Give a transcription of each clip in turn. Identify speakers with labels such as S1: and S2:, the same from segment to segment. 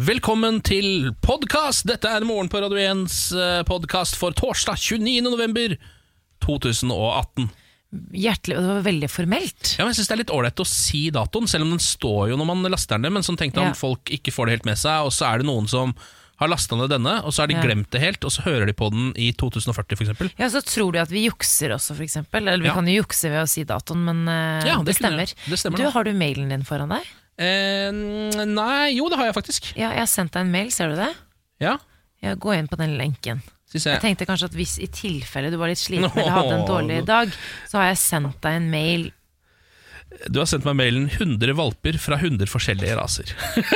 S1: Velkommen til podkast! Dette er Morgen på Radio 1s podkast for torsdag 29. november 2018.
S2: Hjertelig, og det var veldig formelt.
S1: Ja, men jeg synes Det er litt ålreit å si datoen, selv om den står jo når man laster den. Men sånn tenkte jeg
S2: Ja.
S1: folk ikke får det helt med seg, og så er det noen som har lasta ned denne, og så har de
S2: Ja.
S1: glemt det helt, og så hører de på den i 2040 f.eks.
S2: Ja, Så tror du at vi jukser også, eksempel. Eller vi
S1: Ja.
S2: kan jo jukse ved å si datoen, men uh,
S1: Ja,
S2: det,
S1: det
S2: stemmer.
S1: Det stemmer,
S2: du. Har du mailen din foran deg?
S1: Eh, nei, jo det har jeg faktisk.
S2: Ja, jeg har sendt deg en mail, ser du det?
S1: Ja,
S2: Ja, Gå inn på den lenken. Jeg
S1: jeg.
S2: tenkte kanskje at hvis i tilfelle du var litt sliten eller hadde en dårlig dag, så har jeg sendt deg en mail.
S1: Du har sendt meg mailen 100 valper fra 100 forskjellige raser.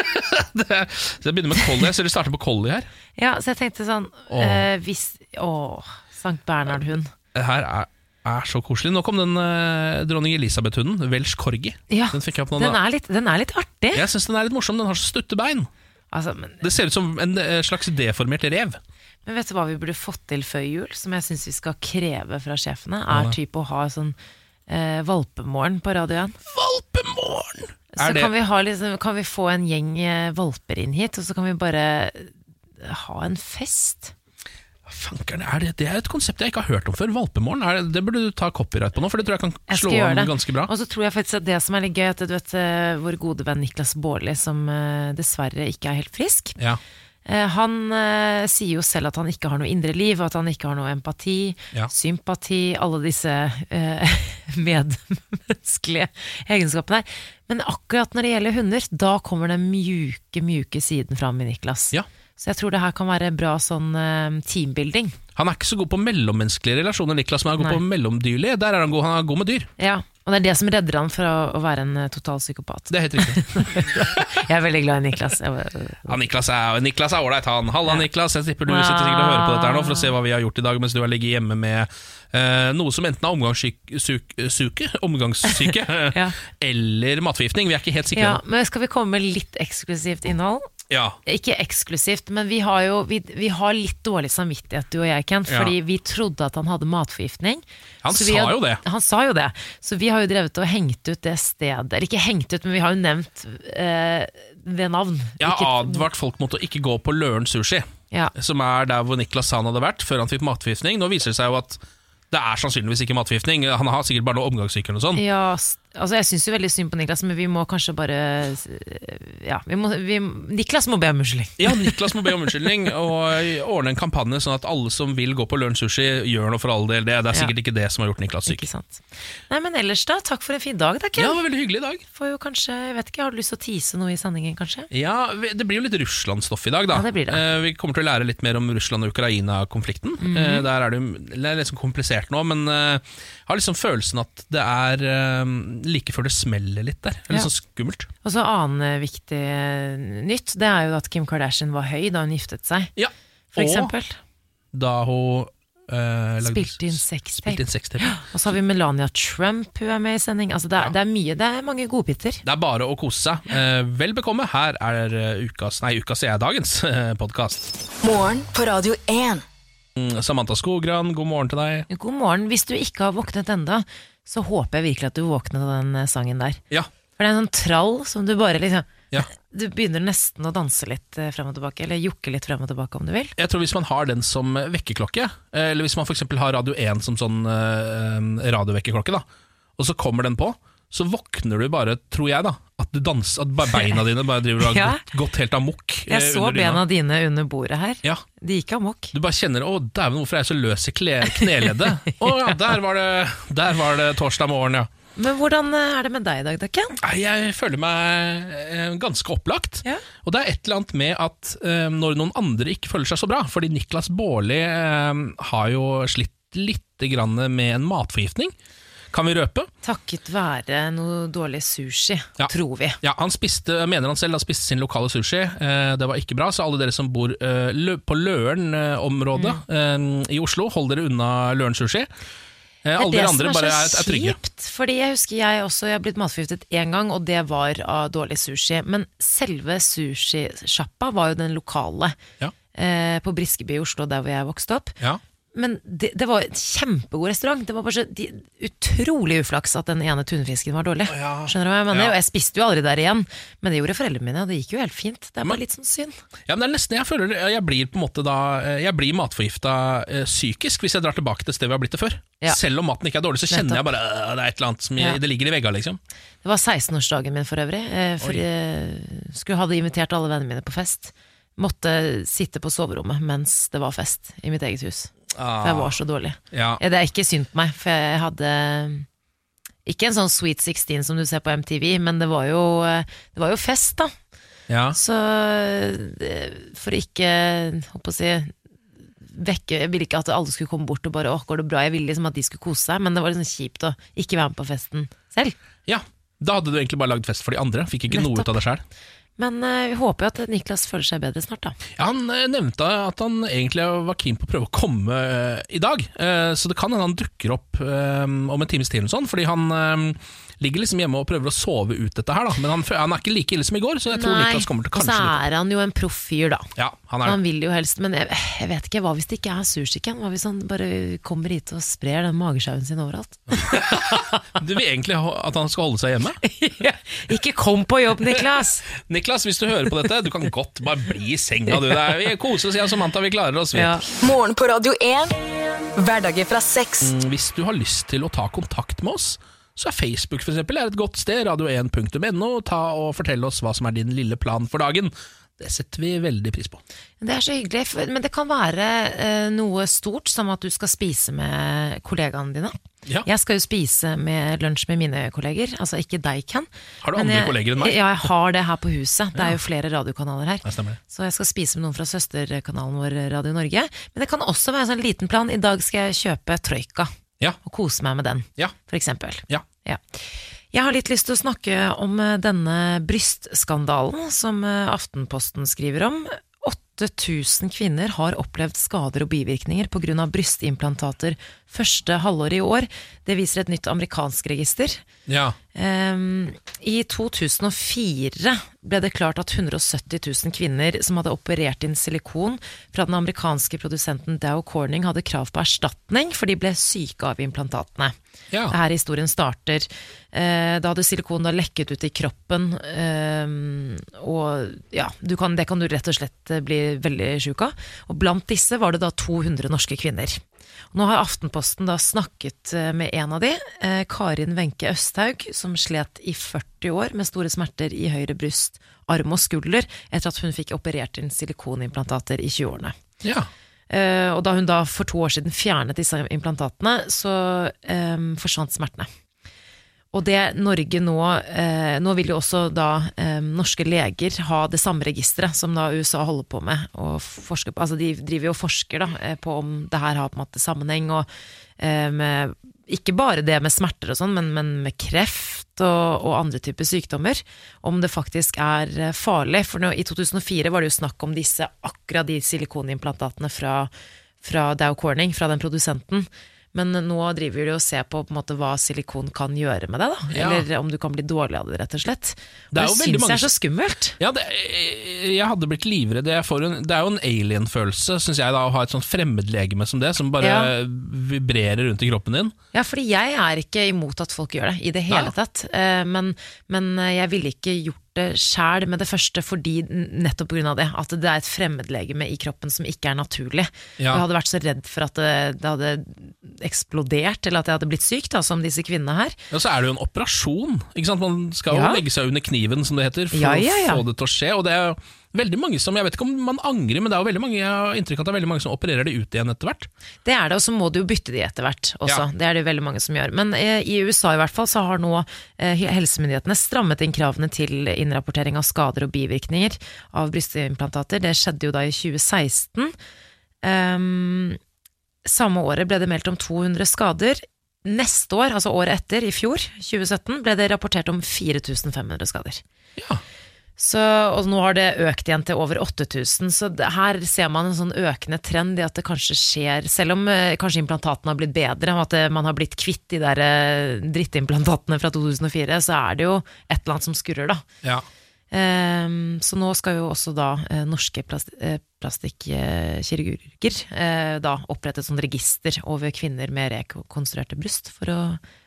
S1: det, så jeg begynner med collie. Jeg du starter på collie her.
S2: Ja, så jeg tenkte sånn
S1: Åh.
S2: eh, Hvis Å, Sankt Bernhard-hund.
S1: Her er, er så koselig. Nå kom den eh, dronning Elisabeth-hunden, Welsh Corgi.
S2: Ja,
S1: Den fikk jeg
S2: den er litt, den er litt artig.
S1: Jeg syns den er litt morsom. Den har så stutte bein.
S2: Altså, men,
S1: Det ser ut som en eh, slags deformert rev.
S2: men vet du hva vi burde fått til før jul, som jeg syns vi skal kreve fra sjefene? Er typ å ha sånn eh, valpemorgen på radioen.
S1: Valpemorgen!
S2: Så
S1: Er det
S2: kan vi, ha liksom, kan vi få en gjeng eh, valper inn hit, og så kan vi bare ha en fest.
S1: Fankeren, er det, det er et konsept jeg ikke har hørt om før. Valpemorgen. Er det, det burde du ta copyright på nå, for det tror jeg kan
S2: Jeg
S1: slå an ganske bra.
S2: Og så tror jeg faktisk at det som er litt gøy, at du vet eh, vår gode venn Niklas Baarli, som eh, dessverre ikke er helt frisk,
S1: Ja.
S2: eh, han eh, sier jo selv at han ikke har noe indre liv, og at han ikke har noe empati,
S1: Ja.
S2: sympati, alle disse eh, medmenneskelige egenskapene her. Men akkurat når det gjelder hunder, da kommer den mjuke, mjuke siden fram i Niklas.
S1: Ja.
S2: Så jeg tror det her kan være bra sånn eh, teambuilding.
S1: Han er ikke så god på mellommenneskelige relasjoner, Niklas, men han er god
S2: Nei.
S1: på mellomdyrlige. Der er han god, han er god med dyr.
S2: Ja, og det er det som redder han fra å være en eh, total psykopat.
S1: Det er helt riktig.
S2: Jeg er veldig glad i Niklas.
S1: Ja, Niklas er Niklas er ålreit, han. Halla,
S2: Ja.
S1: Niklas. Jeg tipper du sitter sikkert og hører på dette her nå for å se hva vi har gjort i dag mens du har ligget hjemme med Uh, noe som enten er omgangssyke, omgangssyke
S2: Ja.
S1: eller matforgiftning. Vi er ikke helt sikre.
S2: ja, men skal vi komme med litt eksklusivt innhold?
S1: Ja.
S2: Ikke eksklusivt, men vi har jo vi, vi har litt dårlig samvittighet, du og jeg, Kent,
S1: Ja.
S2: fordi vi trodde at han hadde matforgiftning.
S1: Han sa
S2: har-
S1: jo det.
S2: Han sa jo det. Så vi har jo drevet og hengt ut det stedet Eller ikke hengt ut, men vi har jo nevnt eh, ved navn.
S1: Jeg har advart folk mot å ikke gå på Løren sushi,
S2: ja.
S1: som er der hvor Niklas Sand hadde vært før han fikk matforgiftning. Nå viser det seg jo at det er sannsynligvis ikke matforgiftning. Han har sikkert bare noe omgangssyke eller noe sånt.
S2: Ja, altså jeg syns jo veldig synd på Niklas, men vi må kanskje bare Ja, vi må, vi, Niklas må be om unnskyldning.
S1: Ja, Niklas må be om unnskyldning og ordne en kampanje sånn at alle som vil gå på Lunsj Sushi, gjør noe for all del. Det, det er sikkert ikke det som har gjort Niklas syk.
S2: Ikke sant. Nei, men ellers da, takk for en fin dag da,
S1: Ja, det var veldig hyggelig dag.
S2: Får jo kanskje, jeg vet ikke, Har du lyst til å tease noe i sendingen, kanskje?
S1: Ja, Det blir jo litt Russland-stoff i dag, da.
S2: Ja, det blir det.
S1: Eh, Vi kommer til å lære litt mer om Russland- og Ukraina-konflikten.
S2: Mm
S1: -hmm. Der er det, det er litt sånn komplisert nå, men eh, har liksom følelsen at det er eh, like før det smeller litt der. Det er Litt
S2: Ja.
S1: sånn skummelt.
S2: Og så annen eh, viktig eh, nytt, det er jo at Kim Kardashian var høy da hun giftet seg,
S1: Ja.
S2: for
S1: Og
S2: eksempel.
S1: da hun Uh, lagde-
S2: Spilte inn sextape.
S1: Sex.
S2: Og så har vi Melania Trump, hun er med i sending. Altså det er, det er mye, det er mange godbiter.
S1: Det er bare å kose seg. Uh, vel bekomme. Her er ukas Nei, ukas jeg dagens podkast.
S3: Morgen på Radio 1.
S1: Samantha Skogran, god morgen til deg.
S2: God morgen. Hvis du ikke har våknet enda, så håper jeg virkelig at du våknet av den eh, sangen der.
S1: Ja.
S2: For det er en sånn trall som du bare liksom
S1: Ja.
S2: Du begynner nesten å danse litt eh, frem og tilbake, eller jukke litt frem og tilbake om du vil.
S1: Jeg tror Hvis man har den som vekkerklokke, eh, eller hvis man for eksempel har Radio 1 som sånn radiovekkerklokke, da, og så kommer den på, så våkner du bare, tror jeg, da at, du danser, at beina dine bare driver og har
S2: Ja.
S1: gått, gått helt amok. eh,
S2: Jeg så
S1: under dyna.
S2: bena dine under bordet her.
S1: Ja,
S2: De gikk amok.
S1: Du bare kjenner 'Å, dæven, hvorfor er jeg så løs i kneleddet?' Å ja, der var, det, der var det torsdag morgen, ja.
S2: Men hvordan eh, er det med deg i dag,
S1: Dekken? Jeg føler meg eh, ganske opplagt.
S2: Ja.
S1: Og det er et eller annet med at eh, når noen andre ikke føler seg så bra Fordi Niklas Baarli eh, har jo slitt litt grann med en matforgiftning, kan vi røpe.
S2: Takket være noe dårlig sushi,
S1: Ja.
S2: tror vi.
S1: Ja, Han spiste, mener han selv, han spiste sin lokale sushi. Eh, det var ikke bra, så alle dere som bor eh, på Løren-området
S2: Mm.
S1: eh, i Oslo, hold dere unna Løren sushi.
S2: Det er det som er så
S1: er, er
S2: kjipt. Fordi jeg husker jeg også jeg har blitt matforgiftet én gang, og det var av dårlig sushi. Men selve sushisjappa var jo den lokale
S1: Ja.
S2: eh, på Briskeby i Oslo, der hvor jeg vokste opp.
S1: Ja.
S2: Men det, det var en kjempegod restaurant. Det var bare så de, utrolig uflaks at den ene tunfisken var dårlig.
S1: Ja.
S2: Skjønner du hva jeg mener?
S1: Ja.
S2: Og jeg spiste jo aldri der igjen, men det gjorde foreldrene mine, og det gikk jo helt fint. Det er
S1: Men-
S2: bare litt sånn synd.
S1: Ja, men det er nesten Jeg føler jeg blir på en måte da eh, Jeg blir matforgifta øh, psykisk hvis jeg drar tilbake til stedet vi har blitt det før.
S2: Ja.
S1: Selv om maten ikke er dårlig, så kjenner jeg bare øh, det er et eller annet som
S2: Ja.
S1: det ligger i veggene, liksom.
S2: Det var 16-årsdagen min for øvrig. Øh, For jeg skulle hadde invitert alle vennene mine på fest. Måtte sitte på soverommet mens det var fest i mitt eget hus. For jeg var så dårlig.
S1: ja.
S2: Det er ikke synd på meg, for jeg hadde ikke en sånn Sweet 16 som du ser på MTV, men det var jo, det var jo fest, da.
S1: ja.
S2: Så eh, for å ikke håper å si, vekke Jeg ville ikke at alle skulle komme bort og bare 'Å, går det bra?' Jeg ville liksom at de skulle kose seg, men det var liksom kjipt å ikke være med på festen selv.
S1: ja. Da hadde du egentlig bare lagd fest for de andre. Fikk ikke noe ut av det sjøl.
S2: Men eh, vi håper jo at Niklas føler seg bedre snart, da.
S1: Ja, han eh, nevnte at han egentlig var keen på å prøve å komme eh, i dag. Så det kan hende han dukker opp om en times tid, eller sånn, fordi han ligger liksom hjemme og prøver å sove ut dette her. Da. Men han, han er ikke like ille som i går, så jeg tror Niklas kommer til kanskje
S2: og så er han jo en proff fyr, da.
S1: Ja, han er
S2: Han vil jo helst, men jeg, jeg vet ikke, hva hvis det ikke er sursikken? Hva hvis han bare kommer hit og sprer den magesjauen sin overalt?
S1: Du vil egentlig at han skal holde seg hjemme?
S2: ikke kom på jobb, Niklas!
S1: Niklas, hvis du hører på dette, du kan godt bare bli i senga, du. Der. er, vi koser oss, igjen som Manta, vi klarer oss. Vi.
S2: Ja.
S3: Morgen på Radio 1. Hverdager fra seks.
S1: Mm, Hvis du har lyst til å ta kontakt med oss, så er Facebook for eksempel, er et godt sted. Radio1.no. Ta og Fortell oss hva som er din lille plan for dagen. Det setter vi veldig pris på.
S2: Det er så hyggelig, men det kan være eh, noe stort, som at du skal spise med kollegaene dine.
S1: Ja.
S2: Jeg skal jo spise med lunsj med mine kolleger, altså ikke deg, Ken.
S1: Har du andre
S2: jeg,
S1: kolleger enn meg?
S2: Ja, jeg har det her på huset. Det er jo flere radiokanaler her.
S1: Ja.
S2: Så jeg skal spise med noen fra søsterkanalen vår Radio Norge. Men det kan også være en sånn liten plan. I dag skal jeg kjøpe Troika
S1: Ja.
S2: og kose meg med den,
S1: Ja.
S2: for eksempel.
S1: Ja.
S2: Ja. Jeg har litt lyst til å snakke om eh, denne brystskandalen som eh, Aftenposten skriver om. 8000 kvinner har opplevd skader og bivirkninger pga. brystimplantater første halvår i år. Det viser et nytt amerikansk register.
S1: Ja.
S2: Um, I 2004 ble det klart at 170 000 kvinner som hadde operert inn silikon fra den amerikanske produsenten Dow Corning, hadde krav på erstatning, for de ble syke av implantatene.
S1: Ja.
S2: Det er her historien starter. Eh, da hadde silikon da lekket ut i kroppen, eh, og ja, du kan, det kan du rett og slett eh, bli veldig sjuk av. Og blant disse var det da 200 norske kvinner. Og nå har Aftenposten da snakket eh, med en av de, eh, Karin Wenche Østhaug, som slet i 40 år med store smerter i høyre bryst, arm og skulder, etter at hun fikk operert inn silikonimplantater i 20-årene.
S1: ja.
S2: Eh, og da hun da for to år siden fjernet disse implantatene, så um, forsvant smertene. Og det Norge nå eh, Nå vil jo også da eh, norske leger ha det samme registeret som da USA holder på med. Og forsker altså de driver jo og forsker da, eh, på om det her har på en måte sammenheng. Og eh, med, ikke bare det med smerter og sånn, men, men med kreft og, og andre typer sykdommer. Om det faktisk er eh, farlig. For nå, i 2004 var det jo snakk om disse akkurat de silikonimplantatene fra, fra Dow Corning, fra den produsenten. Men nå driver de og ser på, på måte, hva silikon kan gjøre med deg.
S1: Ja.
S2: Eller om du kan bli dårlig av det, rett og slett. Og
S1: Det
S2: det syns
S1: mange
S2: jeg er så skummelt.
S1: Ja, det, jeg hadde blitt livredd. En, det er jo en alien-følelse, syns jeg, da, å ha et sånt fremmedlegeme som det, som bare
S2: Ja.
S1: vibrerer rundt i kroppen din.
S2: Ja, fordi jeg er ikke imot at folk gjør det, i det hele
S1: Nei.
S2: tatt. Eh, Men, men jeg ville ikke gjort det sjæl med det første, fordi nettopp pga. det. At det er et fremmedlegeme i kroppen som ikke er naturlig.
S1: Ja.
S2: Jeg hadde vært så redd for at det, det hadde eksplodert, eller at jeg hadde blitt syk, da, som disse kvinnene her.
S1: Ja, så er det jo en operasjon. Ikke sant? Man skal jo
S2: Ja.
S1: legge seg under kniven, som det heter, for
S2: ja.
S1: å få det til å skje. Og det er jo veldig mange som, Jeg vet ikke om man angrer, men det er jo veldig mange, jeg har inntrykk av at det er veldig mange som opererer det ut igjen etter hvert.
S2: Det er det, og så må du jo bytte de etter hvert også.
S1: Ja.
S2: Det er det veldig mange som gjør. Men eh, i USA i hvert fall så har nå eh, helsemyndighetene strammet inn kravene til innrapportering av skader og bivirkninger av brystimplantater. Det skjedde jo da i 2016. Um, samme året ble det meldt om 200 skader. Neste år, altså året etter, i fjor, 2017, ble det rapportert om 4500 skader.
S1: Ja.
S2: Så, og nå har det økt igjen til over 8000, så det, her ser man en sånn økende trend i at det kanskje skjer, selv om eh, kanskje implantatene har blitt bedre, og at det, man har blitt kvitt de der eh, drittimplantatene fra 2004, så er det jo et eller annet som skurrer, da.
S1: Ja.
S2: Eh, så nå skal jo også da eh, norske plas eh, plastikkirurger eh, da opprette et sånt register over kvinner med rekonstruerte bryst, for å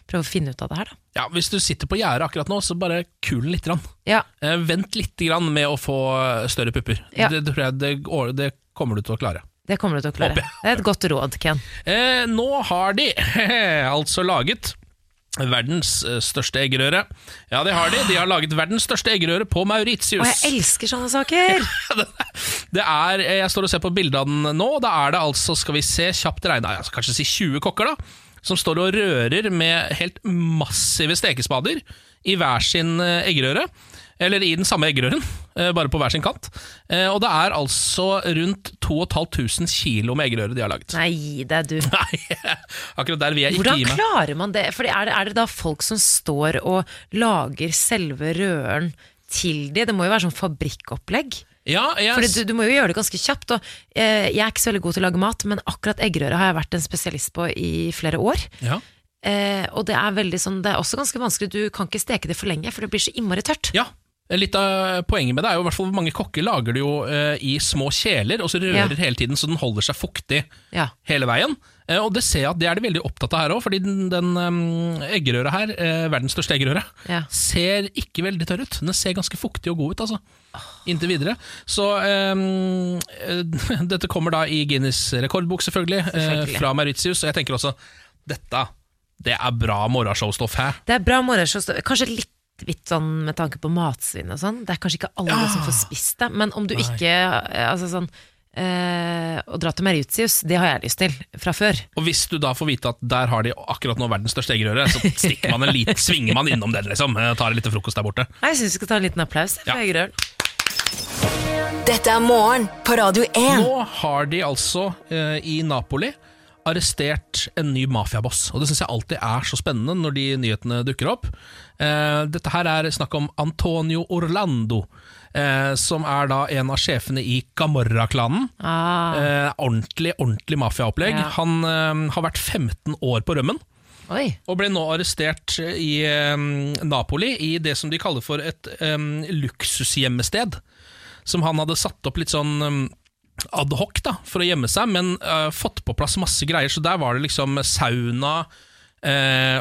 S2: prøve å finne ut av det her, da.
S1: Ja, Hvis du sitter på gjerdet akkurat nå, så bare kul den litt. Grann.
S2: Ja,
S1: Eh, vent litt grann med å få større pupper.
S2: Ja.
S1: Det, tror jeg det, det kommer du til å klare.
S2: det kommer du til å klare. Det er et godt råd, Ken.
S1: Eh, nå har de altså laget verdens eh, største eggerøre. Ja, det har de. De har laget verdens største eggerøre på Mauritius.
S2: Og jeg elsker sånne saker!
S1: Det er, eh, Jeg står og ser på bildet av den nå. Da er det altså, skal vi se, kjapt regna, ja, kanskje si 20 kokker, da. Som står og rører med helt massive stekespader i hver sin eh, eggerøre. Eller i den samme eggerøren, eh, bare på hver sin kant. Eh, Og det er altså rundt 2500 kilo med eggerøre de har laget.
S2: Nei, gi deg, du.
S1: Nei, akkurat der vil jeg ikke
S2: Hvordan
S1: gi meg.
S2: klarer man det? Fordi er, det? er det da folk som står og lager selve røren til de? Det må jo være sånn fabrikkopplegg.
S1: Ja, jeg,
S2: Fordi du, du må jo gjøre det ganske kjapt. Og, eh, jeg er ikke så veldig god til å lage mat, men akkurat eggerøre har jeg vært en spesialist på i flere år.
S1: ja.
S2: Eh, og det er veldig sånn, det er også ganske vanskelig. Du kan ikke steke det for lenge, for det blir så innmari tørt.
S1: Ja, Litt av poenget med det er jo i hvert fall mange kokker lager det jo eh, i små kjeler, og så rører
S2: Ja.
S1: hele tiden så den holder seg fuktig
S2: Ja.
S1: hele veien. Eh, og det ser jeg at det er de veldig opptatt av her òg, fordi den, den um, eggerøra her, eh, verdens største eggerøre,
S2: Ja.
S1: ser ikke veldig tørr ut. Den ser ganske fuktig og god ut, altså. Inntil videre. Så ehm, eh, dette kommer da i Guinness rekordbok, selvfølgelig, eh,
S2: Selvfølgelig.
S1: fra Mauritius, og jeg tenker også dette, det er bra morgenshowstoff her.
S2: Det er bra morgenshowstoff. Kanskje litt litt sånn med tanke på matsvinn og sånn. Det er kanskje ikke alle
S1: Ja.
S2: som får spist det, men om du
S1: Nei.
S2: ikke Altså sånn eh, Å dra til Meritius, det har jeg lyst til fra før.
S1: Og hvis du da får vite at der har de akkurat nå verdens største eggerøre, så stikker man en liten, svinger man innom den, liksom. Eh, Tar en liten frokost der borte.
S2: Jeg syns vi skal ta en liten applaus for
S1: Ja.
S2: Eggerøren.
S3: Dette er morgen på Radio 1.
S1: Nå har de altså eh, i Napoli arrestert en ny mafiaboss. Og det syns jeg alltid er så spennende når de nyhetene dukker opp. Eh, dette her er snakk om Antonio Orlando, eh, som er da en av sjefene i Gamorra-klanen.
S2: Ah,
S1: Eh, ordentlig, ordentlig mafiaopplegg.
S2: Ja.
S1: Han eh, har vært 15 år på rømmen.
S2: oi.
S1: Og ble nå arrestert i eh, Napoli i det som de kaller for et eh, luksusgjemmested. Som han hadde satt opp litt sånn eh, ad hoc da, for å gjemme seg, men eh, fått på plass masse greier. Så der var det liksom sauna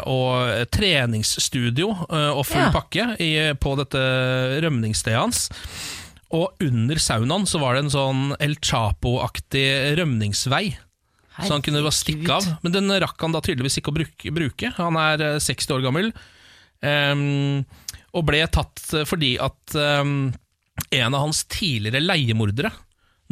S1: og treningsstudio eh, og full
S2: Ja.
S1: pakke i, på dette rømningsstedet hans. Og under saunaen så var det en sånn El Chapo-aktig rømningsvei. Så han kunne bare stikke av. Men den rakk han da tydeligvis ikke å bruke. Han er eh, 60 år gammel, Um, og ble tatt eh, fordi at um, en av hans tidligere leiemordere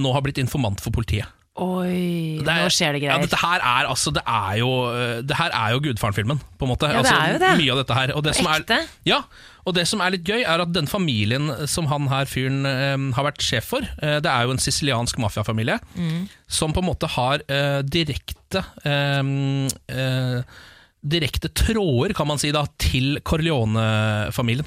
S1: nå har blitt informant for politiet.
S2: Oi,
S1: Det
S2: nå skjer det
S1: Ja,
S2: greier.
S1: dette her er altså Det er jo, eh, det her er jo Gudfaren-filmen, på en måte.
S2: Ja, det
S1: altså,
S2: er jo det.
S1: Mye av dette her. Og det, som er, ja, og det som er litt gøy, er at den familien som han her fyren eh, har vært sjef for, eh, det er jo en siciliansk mafiafamilie,
S2: Mm.
S1: som på en måte har eh, direkte eh, eh, Direkte tråder, kan man si, da, til Corleone-familien.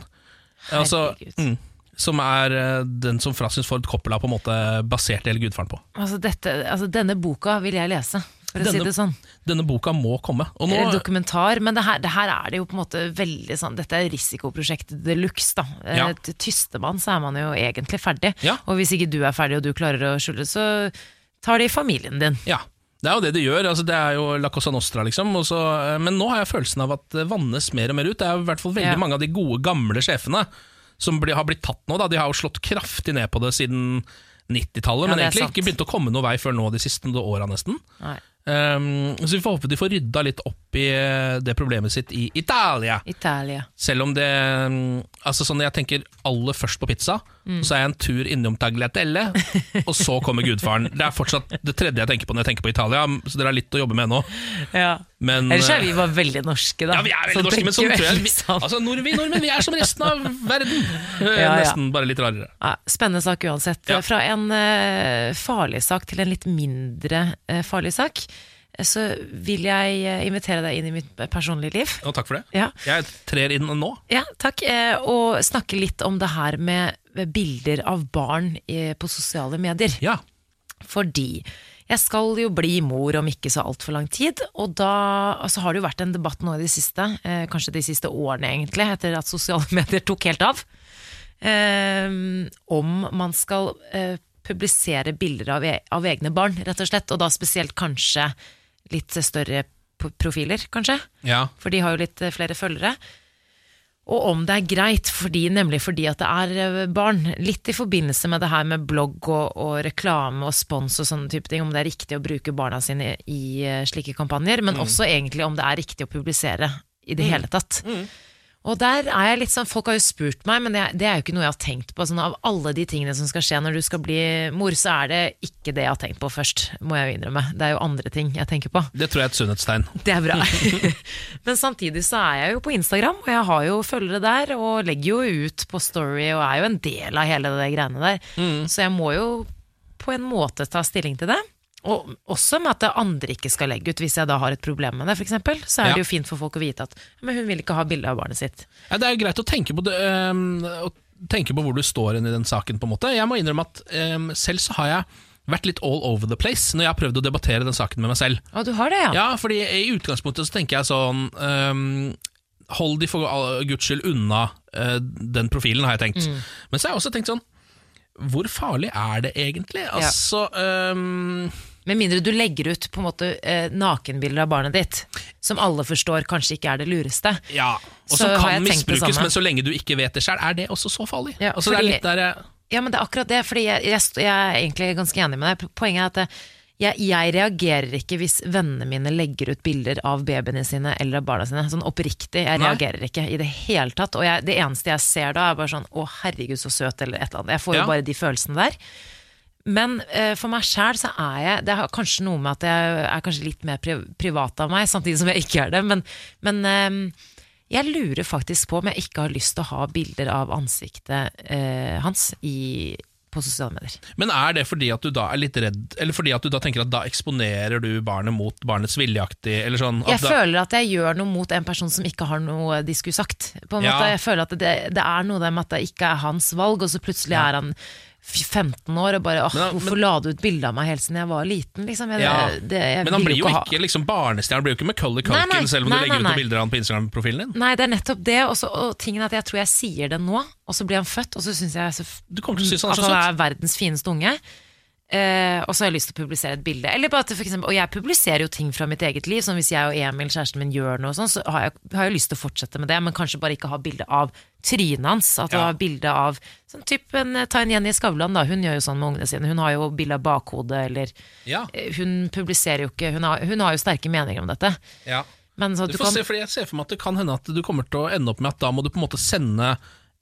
S1: Altså,
S2: Herregud.
S1: mm, som er eh, den som Francis Ford Coppola på en måte baserte hele Gudfaren på.
S2: Altså, dette, altså, denne boka vil jeg lese, for å si det sånn.
S1: Denne boka må komme. Og nå,
S2: dokumentar, men det her, det her er det jo på en måte veldig sånn Dette er risikoprosjektet de luxe, da. Eh,
S1: Ja.
S2: Tyster man, så er man jo egentlig ferdig.
S1: Ja.
S2: Og hvis ikke du er ferdig og du klarer å skjule så tar de familien din.
S1: Ja, det er jo det de gjør. Altså, det er jo La Cosa Nostra, liksom. Også, eh, men nå har jeg følelsen av at det vannes mer og mer ut. Det er i hvert fall veldig
S2: Ja.
S1: mange av de gode, gamle sjefene som bli, har blitt tatt nå. Da. De har jo slått kraftig ned på det siden 90-tallet,
S2: Ja,
S1: men egentlig
S2: sant.
S1: ikke begynt å komme noen vei før nå de siste åra, nesten. Um, så vi får håpe de får rydda litt opp i eh, det problemet sitt i Italia.
S2: Italia.
S1: Selv om det um, Altså sånn Jeg tenker aller først på pizza,
S2: Mm.
S1: så er jeg en tur innom Tagliatelle, og så kommer Gudfaren. Det er fortsatt det tredje jeg tenker på når jeg tenker på Italia, så dere har litt å jobbe med nå.
S2: Ja.
S1: Men
S2: Ellers er
S1: eh,
S2: vi bare veldig norske, da.
S1: ja, vi er
S2: Så
S1: veldig norske, men sånn tror jeg
S2: vi sånn.
S1: altså, nord, vi nordmenn vi er som resten av verden.
S2: ja,
S1: Nesten, ja. Bare litt rarere.
S2: Ja, spennende sak uansett. Fra en uh, farlig sak til en litt mindre uh, farlig sak, eh, så vil jeg eh, invitere deg inn i mitt personlige liv.
S1: Og takk for det.
S2: Ja,
S1: Jeg trer inn nå.
S2: ja takk. eh, Og snakke litt om det her med bilder av barn eh, på sosiale medier.
S1: Ja.
S2: Fordi jeg skal jo bli mor om ikke så altfor lang tid, og da altså har det jo vært en debatt nå i det siste, kanskje de siste årene egentlig, etter at sosiale medier tok helt av. om man skal publisere bilder e av egne barn, rett og slett. Og da spesielt kanskje litt større profiler, kanskje.
S1: Ja.
S2: For de har jo litt eh, flere følgere. Og om det er greit, fordi, nemlig fordi at det er eh, barn. Litt i forbindelse med det her med blogg og, og reklame og spons og sånne type ting. Om det er riktig å bruke barna sine i, i eh, slike kampanjer. Men også egentlig om det er riktig å publisere i det hele tatt. Og der er jeg litt sånn, Folk har jo spurt meg, men det, det er jo ikke noe jeg har tenkt på. Sånn, av alle de tingene som skal skje når du skal bli mor, så er det ikke det jeg har tenkt på først. Må jeg jo innrømme. Det er jo andre ting jeg tenker på.
S1: Det tror jeg er et sunnhetstegn.
S2: Det er bra. Men samtidig så er jeg jo på Instagram, og jeg har jo følgere der, og legger jo ut på Story, og er jo en del av hele det greiene der. Så jeg må jo på en måte ta stilling til det. Og også med at det andre ikke skal legge ut, hvis jeg da har et problem med det, f.eks. Så er
S1: Ja.
S2: det jo fint for folk å vite at men hun vil ikke ha bilde av barnet sitt.
S1: Ja, det er jo greit å tenke på, det, øhm, å tenke på hvor du står inn i den saken. på en måte Jeg må innrømme at øhm, selv så har jeg vært litt all over the place når jeg har prøvd å debattere den saken med meg selv.
S2: Å, du har det, ja?
S1: Ja, fordi i utgangspunktet så tenker jeg sånn øhm, Hold de for guds skyld unna øh, den profilen, har jeg tenkt. Men så har jeg også tenkt sånn Hvor farlig er det egentlig? Altså um
S2: Med mindre du legger ut på en måte eh, nakenbilder av barnet ditt, som alle forstår kanskje ikke er det lureste.
S1: Ja, og som kan misbrukes, men så lenge du ikke vet det sjøl, er det også så farlig?
S2: Ja,
S1: altså, det er litt der
S2: Ja, men det er akkurat det, fordi jeg, jeg, jeg er egentlig ganske enig med deg. Poenget er at det, jeg, jeg reagerer ikke hvis vennene mine legger ut bilder av babyene sine eller av barna sine. Sånn oppriktig. Jeg
S1: Nei.
S2: reagerer ikke i det hele tatt. Og jeg, det eneste jeg ser da, er bare sånn å herregud, så søt, eller et eller annet. Jeg får jo
S1: Ja.
S2: bare de følelsene der. Men uh, for meg sjæl så er jeg Det har kanskje noe med at jeg er kanskje litt mer pri privat av meg, samtidig som jeg ikke er det. Men, men uh, jeg lurer faktisk på om jeg ikke har lyst til å ha bilder av ansiktet uh, hans i, på sosiale medier.
S1: Men er det fordi at du da er litt redd, eller fordi at du da tenker at da eksponerer du barnet mot barnets viljeaktig, eller sånn?
S2: Jeg
S1: da,
S2: føler at jeg gjør noe mot en person som ikke har noe de skulle sagt. På en
S1: Ja.
S2: måte, jeg føler at det, det er noe med at det ikke er hans valg, og så plutselig er han 15 år og bare åh,
S1: Men
S2: hvorfor
S1: men-
S2: la du ut bilde av meg helt siden jeg var liten? Liksom? Jeg,
S1: Ja.
S2: det, jeg
S1: Men han blir jo ikke liksom barnestjerne, han blir jo ikke
S2: nei.
S1: Culkin selv om
S2: Nei,
S1: du legger
S2: nei, nei.
S1: ut bilder av han på Instagram-profilen din.
S2: Nei, det er nettopp det. også, og tingen er at jeg tror jeg sier det nå, og så blir han født, og så syns jeg så,
S1: Du kommer til å synes han er
S2: at han er verdens fineste unge. Eh, og så har jeg lyst til å publisere et bilde. Eller bare at for eksempel, og jeg publiserer jo ting fra mitt eget liv. Som hvis jeg og Emil, kjæresten min, gjør noe sånn, så har jeg, har jeg lyst til å fortsette med det. Men kanskje bare ikke ha bilde av trynet hans. At du
S1: Ja.
S2: har bilde av sånn typ en, Ta en Jenny Skavlan, da. Hun gjør jo sånn med ungene sine. Hun har jo bilde av bakhodet, eller
S1: Ja,
S2: eh, Hun publiserer jo ikke Hun har, hun har jo sterke meninger om dette.
S1: ja.
S2: Men så
S1: Du
S2: du
S1: får
S2: kan
S1: se, fordi jeg ser for meg at det kan hende at du kommer til å ende opp med at da må du på en måte sende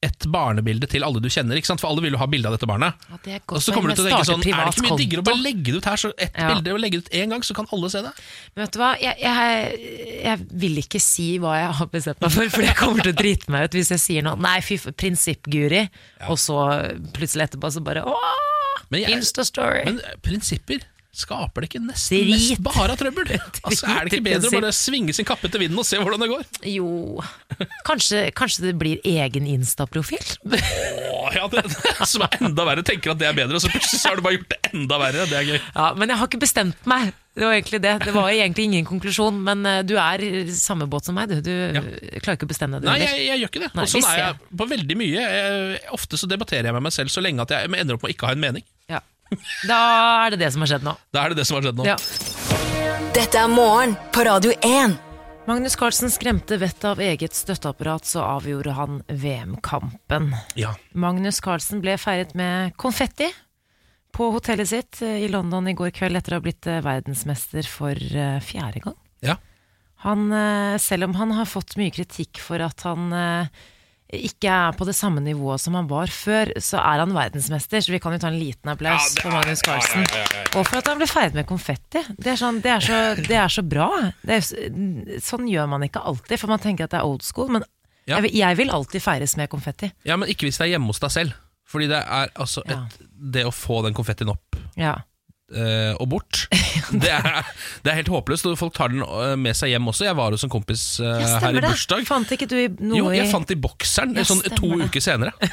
S1: et barnebilde til alle du kjenner, for alle vil jo ha bilde av dette barnet.
S2: Ja,
S1: Og så kommer du til å tenke sånn, er det ikke mye diggere å bare legge det ut her, så ett
S2: Ja.
S1: bilde og legge det ut én gang, så kan alle se det?
S2: Men vet du hva, jeg, jeg, jeg vil ikke si hva jeg har bestemt meg for, for jeg kommer til å drite meg ut hvis jeg sier noe. Nei, fy prinsipp-Guri. Og så plutselig etterpå så bare åh, Insta-story.
S1: Men prinsipper skaper det ikke nesten mest bare trøbbel? Altså, er det ikke bedre å bare svinge sin kappe til vinden og se hvordan det går?
S2: Jo, kanskje, kanskje det blir egen Insta-profil?
S1: Åh, ja, det, som er enda verre. Tenker at det er bedre, og så plutselig så har du bare gjort det enda verre. Det er gøy.
S2: Ja, men jeg har ikke bestemt meg. Det var egentlig det. Det var egentlig ingen konklusjon, men eh, du er i samme båt som meg, du. Du klarer ikke å bestemme deg, du
S1: Nei, jeg, jeg gjør ikke det. Og sånn er jeg på veldig mye. Jeg, ofte så debatterer jeg med meg selv så lenge at jeg ender opp med å ikke ha en mening.
S2: Ja. Da er det det som har skjedd nå.
S1: Da er det det som har skjedd nå.
S2: Ja.
S3: Dette er morgen på Radio 1.
S2: Magnus Carlsen skremte vettet av eget støtteapparat, så avgjorde han VM-kampen.
S1: Ja.
S2: Magnus Carlsen ble feiret med konfetti på hotellet sitt eh, i London i går kveld etter å ha blitt eh, verdensmester for eh, fjerde gang.
S1: Ja.
S2: Han, eh, selv om han har fått mye kritikk for at han eh, ikke er på det samme nivået som han var før, så er han verdensmester, så vi kan jo ta en liten applaus
S1: Ja, er,
S2: for Magnus Carlsen.
S1: ja, ja, ja, ja.
S2: Og for at han ble feiret med konfetti. Det er, sånn, det er, så, det er så bra. Det er, sånn gjør man ikke alltid, for man tenker at det er old school, men
S1: Ja.
S2: jeg, vil- jeg vil alltid feires med konfetti.
S1: ja, men ikke hvis det er hjemme hos deg selv. Fordi det er altså et,
S2: Ja.
S1: Det å få den konfettien opp
S2: Ja.
S1: Eh, og bort, det er, det er helt håpløst. Og folk tar den eh, med seg hjem også. Jeg var hos en kompis uh,
S2: Ja,
S1: her i bursdag.
S2: Fant ikke du noe
S1: Jo, jeg fant i bokseren
S2: Ja,
S1: sånn to
S2: det.
S1: uker senere.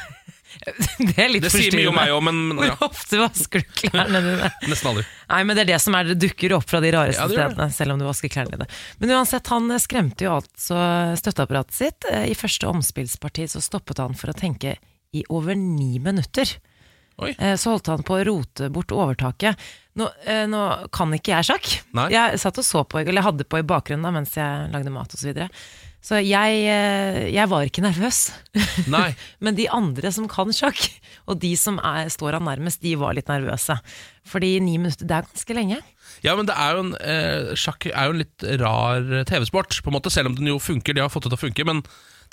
S2: Det er litt
S1: Det sier mye om meg òg, men,
S2: Hvor
S1: ja,
S2: ofte vasker du klærne dine?
S1: nesten aldri.
S2: Nei, men det er det som er, det dukker opp fra de rareste
S1: Ja,
S2: stedene, selv om du vasker klærne dine. Men uansett, han skremte jo altså støtteapparatet sitt. I første omspillsparti så stoppet han for å tenke i over ni minutter.
S1: Oi.
S2: Så holdt han på å rote bort overtaket. Nå, eh, nå kan ikke jeg sjakk.
S1: Nei.
S2: Jeg satt og så på, eller jeg hadde på i bakgrunnen da, mens jeg lagde mat osv. Så, videre. så jeg, eh, jeg var ikke nervøs.
S1: Nei.
S2: Men de andre som kan sjakk, og de som er, står han nærmest, de var litt nervøse. Fordi ni minutter, det er ganske lenge.
S1: Ja, men det er en, eh, sjakk er jo en litt rar TV-sport, på en måte, selv om den jo funker. De har fått det til å funke, men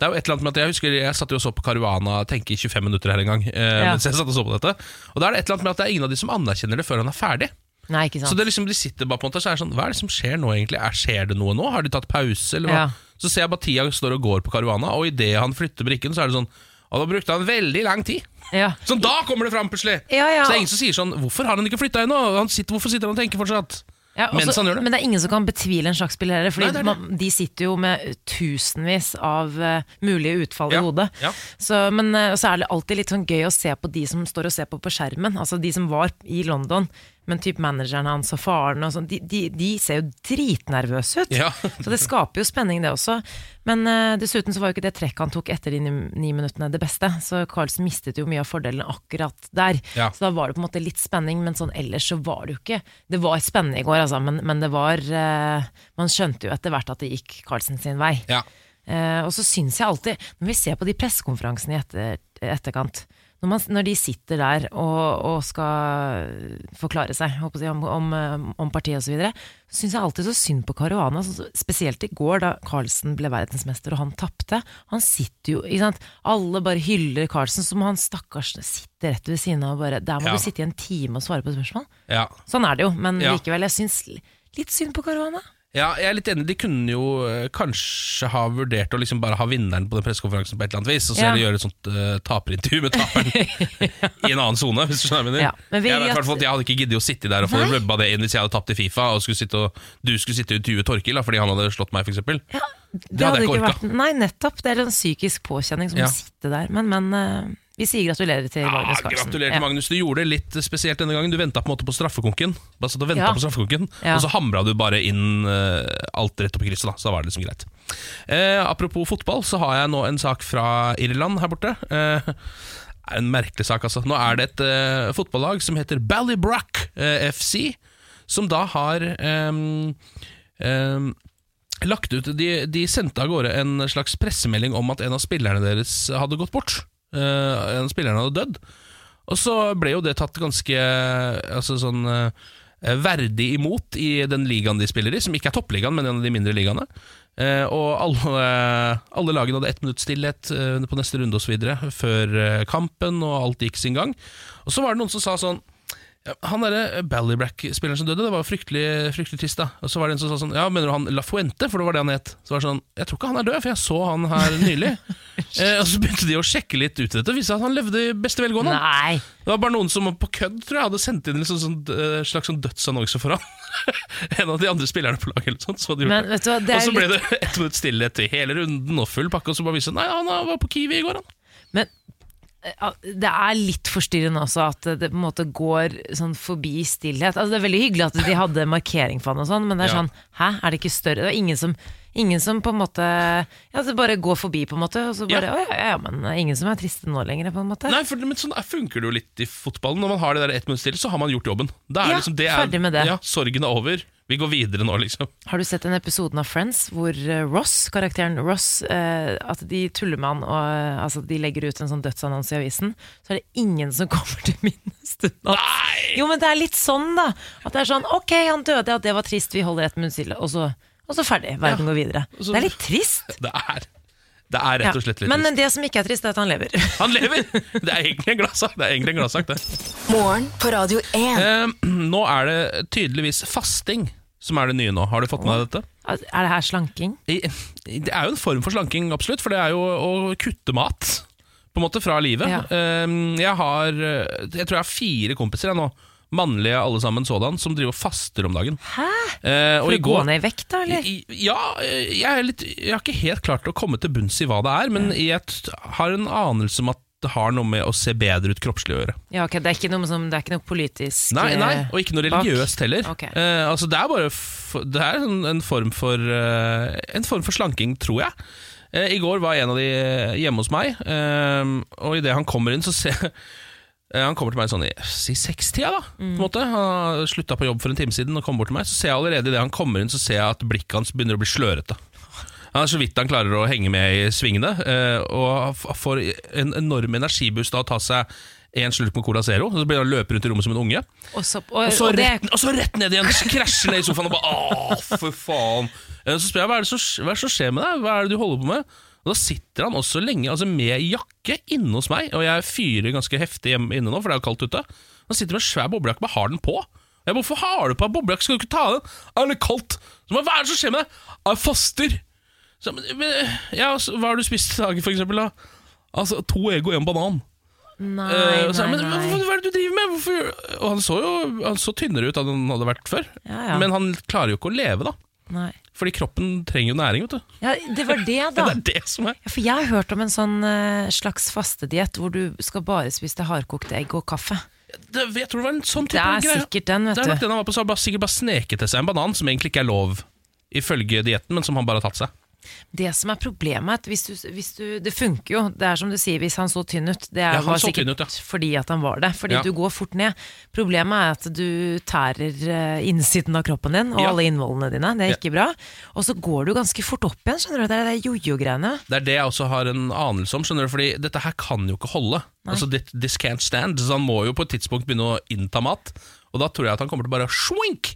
S1: det er jo et eller annet med at jeg husker jeg satt jo og så på Caruana tenke i 25 minutter her en gang. Eh,
S2: Ja.
S1: mens jeg satt og så på dette Og da er det et eller annet med at det er ingen av de som anerkjenner det før han er ferdig.
S2: Nei, ikke sant.
S1: Så det er liksom, de sitter bare på en måte Så er sånn, hva er det som skjer nå egentlig? Er, skjer det noe nå? Har de tatt pause, eller hva?
S2: Ja.
S1: Så ser jeg bare Tia står og går på Caruana, og idet han flytter brikken, så er det sånn Og da brukte han veldig lang tid.
S2: ja.
S1: Sånn, da kommer det fram plutselig!
S2: Ja, ja.
S1: Så det er ingen som sier sånn Hvorfor har han ikke flytta ennå? Han sitter, hvorfor sitter han og tenker fortsatt?
S2: Ja,
S1: Mens han gjør det.
S2: Men det er ingen som kan betvile en sjakkspiller heller, Fordi
S1: Nei, det det.
S2: man, de sitter jo med tusenvis av uh, mulige utfall
S1: Ja,
S2: i hodet.
S1: ja.
S2: Så, men uh, så er det alltid litt sånn gøy å se på de som står og ser på på skjermen. Altså de som var i London, men typ manageren hans og faren og sånn. De, de, de ser jo dritnervøse ut.
S1: Ja.
S2: Så det skaper jo spenning, det også. Men uh, dessuten så var jo ikke det trekket han tok etter de ni, ni minuttene det beste. Så Carlsen mistet jo mye av fordelen akkurat der.
S1: Ja.
S2: Så da var det på en måte litt spenning, men sånn ellers så var det jo ikke Det var spennende i går, altså, men, men det var uh, Man skjønte jo etter hvert at det gikk Carlsen sin vei.
S1: Ja.
S2: Uh, og så syns jeg alltid, når vi ser på de pressekonferansene i etter, etterkant når, man, når de sitter der og, og skal forklare seg håper jeg, om, om, om partiet osv., så, videre, så syns jeg alltid så synd på Caruana. Spesielt i går, da Carlsen ble verdensmester og han tapte. Han sitter jo ikke sant? Alle bare hyller Carlsen, som han stakkars sitter rett ved siden av og bare Der må
S1: Ja.
S2: du sitte i en time og svare på spørsmål.
S1: Ja.
S2: Sånn er det jo, men
S1: Ja.
S2: likevel, jeg syns litt synd på Caruana.
S1: Ja, jeg er litt enig. De kunne jo eh, kanskje ha vurdert å liksom bare ha vinneren på den pressekonferansen på et eller annet vis, og så
S2: Ja.
S1: gjøre et sånt uh, taperintervju med taperen i en annen sone, hvis du skjønner hva.
S2: Ja,
S1: jeg, at jeg hadde ikke giddet å sitte der og få rubba det inn hvis jeg hadde tapt i Fifa, og, skulle og du skulle sitte og intervjue Torkil da, fordi han hadde slått meg, f.eks.
S2: Ja,
S1: Det hadde jeg ikke orka.
S2: vært Nei, nettopp. Det er en psykisk påkjenning som må sitte der. Men, men eh, vi sier gratulerer til Magnus Carlsen.
S1: gratulerer til Magnus. Du gjorde det litt spesielt denne gangen. Du venta på en måte på straffekonken. Bare satt og
S2: Ja.
S1: på straffekonken
S2: Ja.
S1: Og så hamra du bare inn uh, alt rett opp i krysset. da Så da var det liksom greit. Uh, apropos fotball, så har jeg nå en sak fra Irland her borte. Uh, er en merkelig sak, altså. Nå er det et uh, fotballag som heter Ballybrock FC, som da har um, um, lagt ut de, de sendte av gårde en slags pressemelding om at en av spillerne deres hadde gått bort. Eh, en av hadde dødd. Og så ble jo det tatt ganske altså sånn eh, verdig imot i den ligaen de spiller i, som ikke er toppligaen, men en av de mindre ligaene. Eh, og alle, alle lagene hadde ett minutts stillhet eh, på neste runde osv. før eh, kampen, og alt gikk sin gang. Og så var det noen som sa sånn han derre Ballybrack-spilleren som døde, det var fryktelig, fryktelig trist. da Og så var det en som sa sånn Ja, mener du han La Fuente? For det var det han het. Så var det sånn Jeg tror ikke han er død, for jeg så han her nylig. eh, og så begynte de å sjekke litt ut i dette, og viste at han levde i beste velgående.
S2: Nei!
S1: Det var bare noen som på kødd tror jeg hadde sendt inn en sånn, sånn, eh, slags sånn dødsannonse for han. en av de andre spillerne på laget. Eller sånt, så hadde gjort
S2: Men vet du hva, det
S1: Og
S2: er
S1: så ble
S2: litt
S1: det ett minutts stillhet i hele runden og full pakke, og så bare viste det Nei, han var på Kiwi i går, han.
S2: Men det er litt forstyrrende også at det på en måte går sånn forbi stillhet. Altså, det er veldig hyggelig at de hadde markering for han og sånn, men det er
S1: Ja.
S2: sånn Hæ, er det ikke større? Det er ingen som, ingen som på en måte Ja, det bare går forbi, på en måte. Og så bare
S1: Ja.
S2: Ja, ja, men er ingen som er triste nå lenger, på en måte.
S1: Nei, for, men sånn funker det jo litt i fotballen. Når man har det der ett minutt stille, så har man gjort jobben. Da er
S2: Ja,
S1: liksom, det er,
S2: ferdig med det.
S1: Ja, Sorgen er over. Vi går videre nå, liksom.
S2: Har du sett den episoden av Friends hvor eh, Ross, karakteren Ross, eh, at de tuller med han og eh, altså, de legger ut en sånn dødsannonse i avisen, så er det ingen som kommer til minnestunden.
S1: Nei!
S2: Jo, men det er litt sånn, da. At det er sånn ok, han døde, ja, det var trist, vi holder et munn stille, og så, og så ferdig. Verden går videre.
S1: så-
S2: Det er litt trist.
S1: Det er, det er rett og slett litt
S2: Men
S1: trist.
S2: det som ikke er trist, er at han lever.
S1: Han lever! Det er egentlig en gladsak, det. er egentlig en gladsak, det.
S3: Morgen på Radio 1.
S1: Eh, nå er det tydeligvis fasting som er det nye nå. Har du fått med deg dette?
S2: Er det her slanking?
S1: Det er jo en form for slanking, absolutt, for det er jo å kutte mat. På en måte fra livet.
S2: Ja.
S1: Eh, Jeg har eh, Jeg tror jeg har fire kompiser jeg nå, mannlige alle sammen sådan, som driver og faster om dagen.
S2: Hæ?
S1: Eh,
S2: For å gå ned i vekt, da, eller?
S1: Ja, eh, jeg, er litt, jeg har ikke helt klart å komme til bunns i hva det er, men jeg har en anelse om at det har noe med å se bedre ut kroppslig å gjøre.
S2: Ja, ok, det er ikke noe, som, det er ikke noe politisk
S1: Nei, nei,
S2: eh,
S1: og ikke noe religiøst heller.
S2: Okay.
S1: Eh, altså Det er bare det er en, form for eh, En form for slanking, tror jeg. Eh, I går var en av de eh, hjemme hos meg, eh, og idet han kommer inn, så ser Han kommer til meg sånn i si sekstida, da. På en måte. Han slutta på jobb for en time siden og kom bort til meg. Så ser jeg allerede idet han kommer inn, så ser jeg at blikket hans begynner å bli slørete. Han er så vidt han klarer å henge med i svingene, eh, og får en enorm energiboost av å ta seg en slurk med Cola Zero. og Så blir han løpe rundt i rommet som en unge.
S2: Og så, og,
S1: Og så,
S2: og
S1: rett, og så rett ned igjen, krasjer ned i sofaen og bare Åh, for faen. Eh, Så spør jeg hva er, det som, hva er det som skjer med deg, hva er det du holder på med? Og Da sitter han også lenge altså med jakke inne hos meg, og jeg fyrer ganske heftig hjemme inne nå, for det er jo kaldt ute. Han sitter med en svær boblejakke, bare har den på. Jeg bare, Hvorfor har du på deg boblejakke, skal du ikke ta av den? Er det kaldt? Så bare, Hva er det som skjer med deg? Jeg faster. Så, ja, så, hva har du spist i dag, for eksempel? Da? Altså, to egg og en banan.
S2: Nei,
S1: uh, så,
S2: nei,
S1: men
S2: nei.
S1: hva er det du driver med? Hvorfor? Og han så jo han så tynnere ut enn han hadde vært før.
S2: Ja, ja.
S1: Men han klarer jo ikke å leve, da.
S2: nei.
S1: Fordi kroppen trenger jo næring. vet du
S2: Ja, det var det, da.
S1: Det er det som er
S2: Ja, for jeg har hørt om en sånn uh, slags fastediett hvor du skal bare spise hardkokte egg og kaffe.
S1: det, Jeg tror det var en sånn
S2: Det er
S1: greie.
S2: sikkert den,
S1: Det er nok
S2: du.
S1: den han var på, så han bare, sikkert bare sneket til seg en banan, som egentlig ikke er lov ifølge dietten, men som han bare har tatt seg.
S2: Det som er problemet, hvis du, hvis du Det funker jo, det er som du sier, hvis han så tynn ut. Det er,
S1: Ja,
S2: var sikkert
S1: ut, ja.
S2: fordi at han var det. Fordi
S1: Ja.
S2: du går fort ned. Problemet er at du tærer eh, innsiden av kroppen din og alle innvollene dine. Det er ikke bra. Og så går du ganske fort opp igjen, skjønner du. Det er det jojo-greiene.
S1: Det er det jeg også har en anelse om, skjønner du, fordi dette her kan jo ikke holde. Altså, this, this can't stand. Så han må jo på et tidspunkt begynne å innta mat, og da tror jeg at han kommer til bare å swink,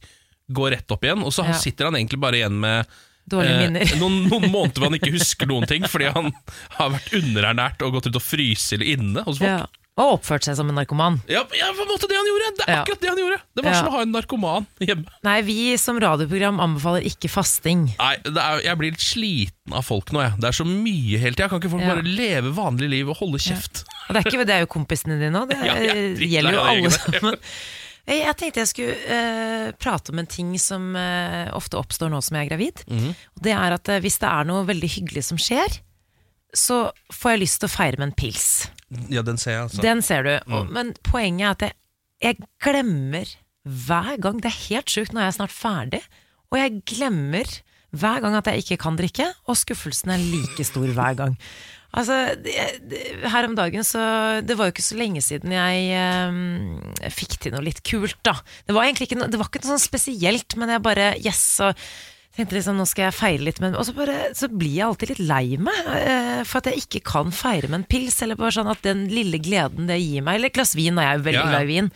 S1: gå rett opp igjen, og så sitter han egentlig bare igjen med
S2: Dårlige
S1: eh,
S2: minner.
S1: noen, noen måneder hvor han ikke husker noen ting, fordi han har vært underernært og gått ut og fryser inne hos folk.
S2: Ja. Og oppført seg som en narkoman.
S1: Ja, ja, på en måte det han gjorde! Det er akkurat det han gjorde! Det var som å ha en narkoman hjemme.
S2: Nei, vi som radioprogram anbefaler ikke fasting.
S1: Nei, det er, Jeg blir litt sliten av folk nå. Jeg. Det er så mye hele tida. Kan ikke folk bare leve vanlig liv og holde kjeft?
S2: Det er, ikke, det er jo kompisene dine òg, det
S1: drittlei
S2: gjelder jo alle sammen. Jeg jeg tenkte jeg skulle eh, prate om en ting som eh, ofte oppstår nå som jeg er gravid.
S1: Mm.
S2: Og det er at eh, hvis det er noe veldig hyggelig som skjer, så får jeg lyst til å feire med en pils.
S1: Ja, den ser jeg, altså.
S2: Den ser du.
S1: Mm.
S2: Og, men poenget er at jeg, jeg glemmer hver gang Det er helt sjukt, nå er jeg snart ferdig, og jeg glemmer hver gang at jeg ikke kan drikke, og skuffelsen er like stor hver gang. Altså, det, her om dagen så Det var jo ikke så lenge siden jeg eh, fikk til noe litt kult, da. Det var egentlig ikke noe, det var ikke noe sånn spesielt, men jeg bare Yes, så tenkte liksom, nå skal jeg feire litt, men og så, bare, så blir jeg alltid litt lei meg eh, for at jeg ikke kan feire med en pils, eller bare sånn at den lille gleden det gir meg, eller et glass vin, og jeg er jo veldig
S1: Ja, ja.
S2: glad i vin.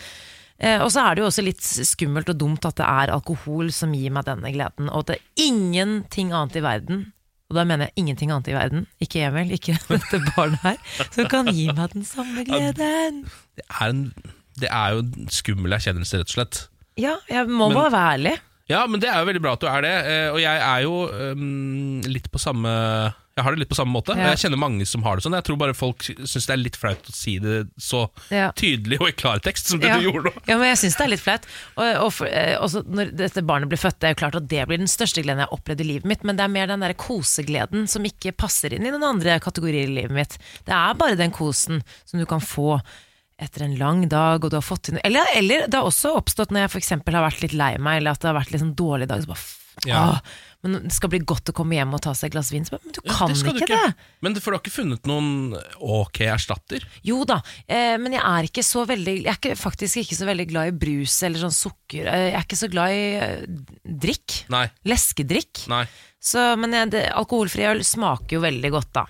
S2: Eh, og så er det jo også litt skummelt og dumt at det er alkohol som gir meg denne gleden, og at det er ingenting annet i verden, og da mener jeg ingenting annet i verden, ikke Emil, ikke dette barnet her, som kan gi meg den samme gleden.
S1: Det er, en, det er jo en skummel erkjennelse, rett og slett.
S2: Ja, jeg må
S1: Men-
S2: bare være ærlig.
S1: Ja, men det er jo veldig bra at du er det. eh, Og jeg er jo um, litt på samme Jeg har det litt på samme måte.
S2: Ja.
S1: jeg kjenner mange som har det sånn. Jeg tror bare folk syns det er litt flaut å si det så
S2: Ja.
S1: tydelig og i klartekst som det
S2: Ja.
S1: du gjorde nå.
S2: Ja, men jeg syns det er litt flaut. Og, og for, eh, også når dette barnet blir født, det er jo klart at det blir den største gleden jeg har opplevd i livet mitt, men det er mer den der kosegleden som ikke passer inn i noen andre kategorier i livet mitt. Det er bare den kosen som du kan få etter en lang dag, og du har fått til noe eller, eller det har også oppstått når jeg f.eks. har vært litt lei meg, eller at det har vært litt sånn dårlig dag. Så bare,
S1: Ja.
S2: åh, men det skal bli godt å komme hjem og ta seg et glass vin. Men du
S1: Ja,
S2: kan
S1: det ikke,
S2: ikke det!
S1: Men for du har ikke funnet noen ok erstatter?
S2: Jo da, eh, men jeg er ikke så veldig Jeg er ikke, faktisk ikke så veldig glad i brus eller sånn sukker. Eh, jeg er ikke så glad i eh, drikk.
S1: Nei.
S2: Leskedrikk.
S1: Nei.
S2: Så, men jeg, det, alkoholfri øl smaker jo veldig godt, da.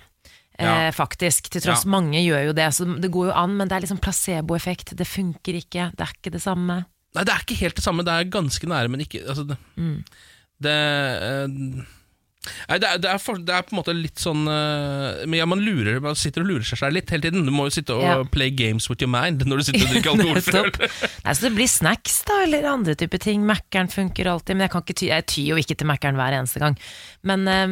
S1: Ja.
S2: Eh, faktisk. Til tross
S1: Ja.
S2: mange gjør jo det, så det går jo an, men det er liksom placeboeffekt. Det funker ikke. Det er ikke det samme.
S1: Nei, det er ikke helt det samme. Det er ganske nære, men ikke altså, det,
S2: Mm.
S1: Det, eh, Nei, det er, det, er for, det er på en måte litt sånn eh, Men ja, man, lurer, man sitter og lurer seg selv litt hele tiden. Du må jo sitte og
S2: Ja.
S1: play games with your mind når du sitter og drikker alkohol.
S2: Nettopp. Nei, så det blir snacks, da, eller andre typer ting. Mækkern funker alltid, men jeg, kan ikke ty, jeg tyr jo ikke til Mækkern hver eneste gang. Men, eh,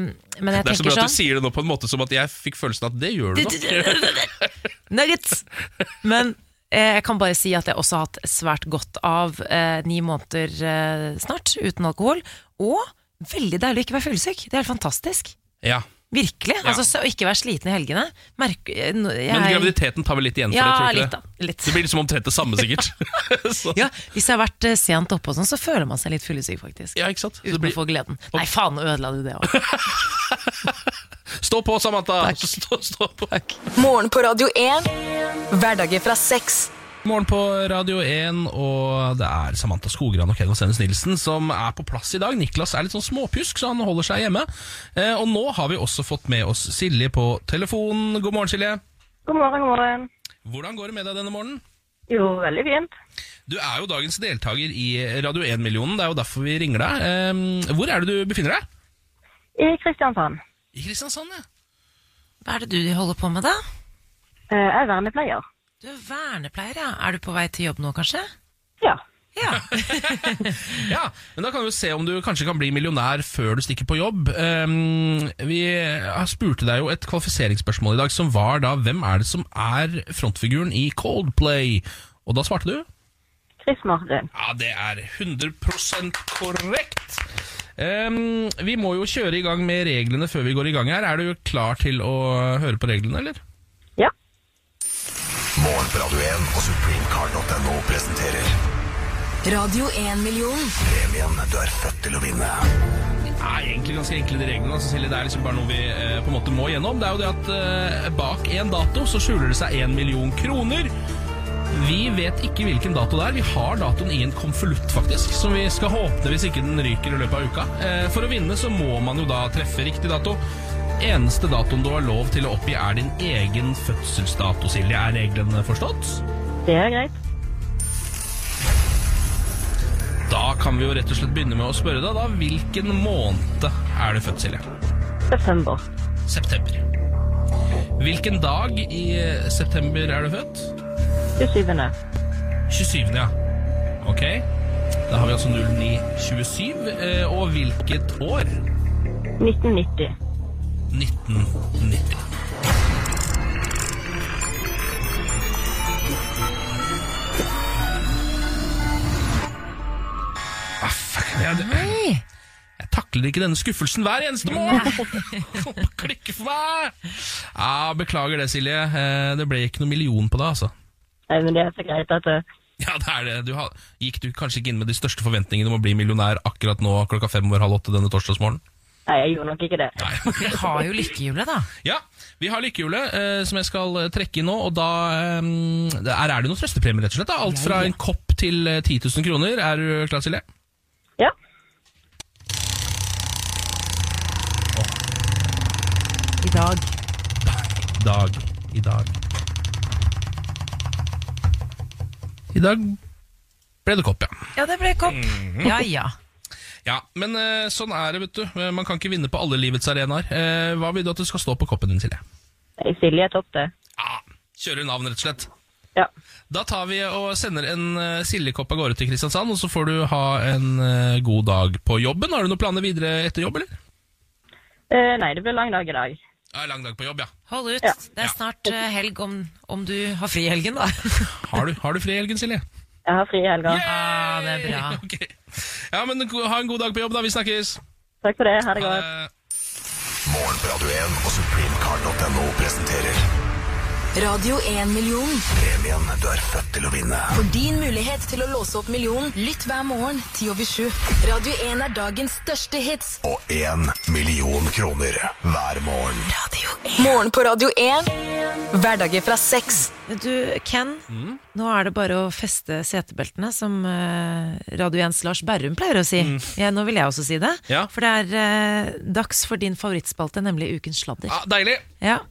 S2: men jeg
S1: Det er så
S2: bra
S1: bra at
S2: sånn
S1: du sier det nå på en måte som at jeg fikk følelsen av at det gjør du nok.
S2: Nuggets! Men jeg kan bare si at jeg også har hatt svært godt av eh, ni måneder eh, snart uten alkohol. Og veldig deilig å ikke være fyllesyk. Det er helt fantastisk.
S1: Ja.
S2: Virkelig.
S1: Ja.
S2: Altså, så, å ikke være sliten i helgene. Merk, eh, jeg,
S1: Men graviditeten tar vel litt igjen for
S2: Ja,
S1: det, tror
S2: litt
S1: ikke
S2: da.
S1: det?
S2: Litt.
S1: Det blir liksom omtrent det samme, sikkert. så,
S2: Ja, hvis jeg har vært eh, sent oppe, og sånn, så føler man seg litt fyllesyk, faktisk.
S1: ja, ikke sant?
S2: Uten
S1: blir,
S2: å få gleden. Nei, faen, nå ødela du det òg.
S1: Stå på, Samantha! Stå, stå på.
S3: Morgen på Radio 1. Hverdager fra seks.
S1: Morgen på Radio 1, og det er Samantha Skogran og Kenneth Sennes Nilsen som er på plass i dag. Niklas er litt sånn småpjusk, så han holder seg hjemme. Eh, og nå har vi også fått med oss Silje på telefonen. God morgen, Silje.
S4: God morgen, god morgen.
S1: Hvordan går det med deg denne morgenen?
S4: Jo, veldig fint.
S1: Du er jo dagens deltaker i Radio 1-millionen, det er jo derfor vi ringer deg. Eh, hvor er det du befinner deg?
S4: I Kristiansand.
S1: I Kristiansand, ja.
S2: Hva er det du holder på med, da?
S4: Eh, Jeg er vernepleier.
S2: Du er vernepleier, ja. Er du på vei til jobb nå, kanskje?
S4: Ja.
S2: Ja.
S1: Ja, men da kan vi jo se om du kanskje kan bli millionær før du stikker på jobb. Ehm, vi spurte deg jo et kvalifiseringsspørsmål i dag som var da hvem er det som er frontfiguren i Coldplay? Og da svarte du?
S4: Chris Martin.
S1: Ja, det er 100 korrekt. Ehm, vi må jo kjøre i gang med reglene før vi går i gang her. Er du klar til å høre på reglene, eller?
S4: Ja.
S5: Morgen på Radio 1 og supremecard.no presenterer
S3: Radio 1-million.
S5: premien du er født til å vinne.
S1: er egentlig ganske enkle de reglene. Altså, Silje. Det er liksom bare noe vi eh, på en måte må gjennom. Det er jo det at eh, bak en dato så skjuler det seg én million kroner. Vi vet ikke hvilken dato det er. Vi har datoen i en konvolutt, faktisk, som vi skal håpe hvis ikke den ryker i løpet av uka. Eh, for å vinne så må man jo da treffe riktig dato. Eneste datoen du har lov til å oppgi, er din egen fødselsdato, Silje. Er reglene forstått?
S4: Det er greit.
S1: Da kan vi jo rett og slett begynne med å spørre deg da. Hvilken måned er du født, Silje?
S4: September.
S1: September. Hvilken dag i september er du født?
S4: 27.
S1: 27. ja. Ok. Da har vi altså 0927. eh, Og hvilket år?
S4: 1990.
S1: 1990. Ah, fuck. Jeg,
S2: Nei.
S1: jeg takler ikke denne skuffelsen hver eneste morgen! Klikke for meg! Ja, beklager det, Silje. Eh, Det ble ikke noe million på det, altså.
S4: Nei, men det er så greit at det...
S1: Ja, det er det. Du har, gikk du kanskje ikke inn med de største forventningene om å bli millionær akkurat nå klokka fem over halv åtte denne torsdagsmorgenen?
S4: Nei, jeg gjorde nok ikke det.
S1: Nei.
S2: Vi har jo lykkehjulet, da.
S1: Ja, vi har lykkehjulet eh, som jeg skal eh, trekke i nå, og da eh, det er, er det noen trøstepremier, rett og slett. Da. Alt fra en kopp til eh, 10 000 kroner. Er du klar, Silje?
S4: Ja.
S2: I dag.
S1: I Dag. I dag. I dag ble det kopp, ja.
S2: Ja, det ble kopp. Ja ja.
S1: Ja, Men eh, sånn er det, vet du. Eh, Man kan ikke vinne på alle livets arenaer. Eh, hva vil du at det skal stå på koppen din, Silje?
S4: Silje topp, det.
S1: Ja, Kjører navn, rett og slett.
S4: Ja.
S1: Da tar vi og sender en uh, Siljekopp av gårde til Kristiansand, og så får du ha en god dag på jobben. Har du noen planer videre etter jobb, eller?
S4: Eh, nei, det blir lang dag i dag.
S1: Ja, lang dag på jobb, ja.
S2: Hold ut.
S4: Ja.
S2: Det er snart uh, helg om, om du har fri i helgen, da.
S1: Har du, har du fri i helgen, Silje?
S4: Jeg har fri i helga.
S2: Ah, det er bra.
S1: Okay. Ja, men ha en god dag på jobb, da. Vi snakkes.
S4: Takk for det. Ha det godt.
S1: Uh,
S5: Morgen på Radio 1 og supremecard.no presenterer
S3: Radio 1-million.
S5: premien du er født til å vinne.
S3: For din mulighet til å låse opp millionen, lytt hver morgen 10 over 7. Radio 1 er dagens største hits.
S5: Og én million kroner hver morgen.
S3: Radio 1. Morgen på Radio 1. Hverdager fra seks.
S2: Du, Ken, nå er det bare å feste setebeltene, som eh, Radio 1s Lars Berrum pleier å si. Ja, nå vil jeg også si det.
S1: Ja.
S2: For det er eh, dags for din favorittspalte, nemlig Ukens sladder.
S1: Ja, deilig.
S2: Ja.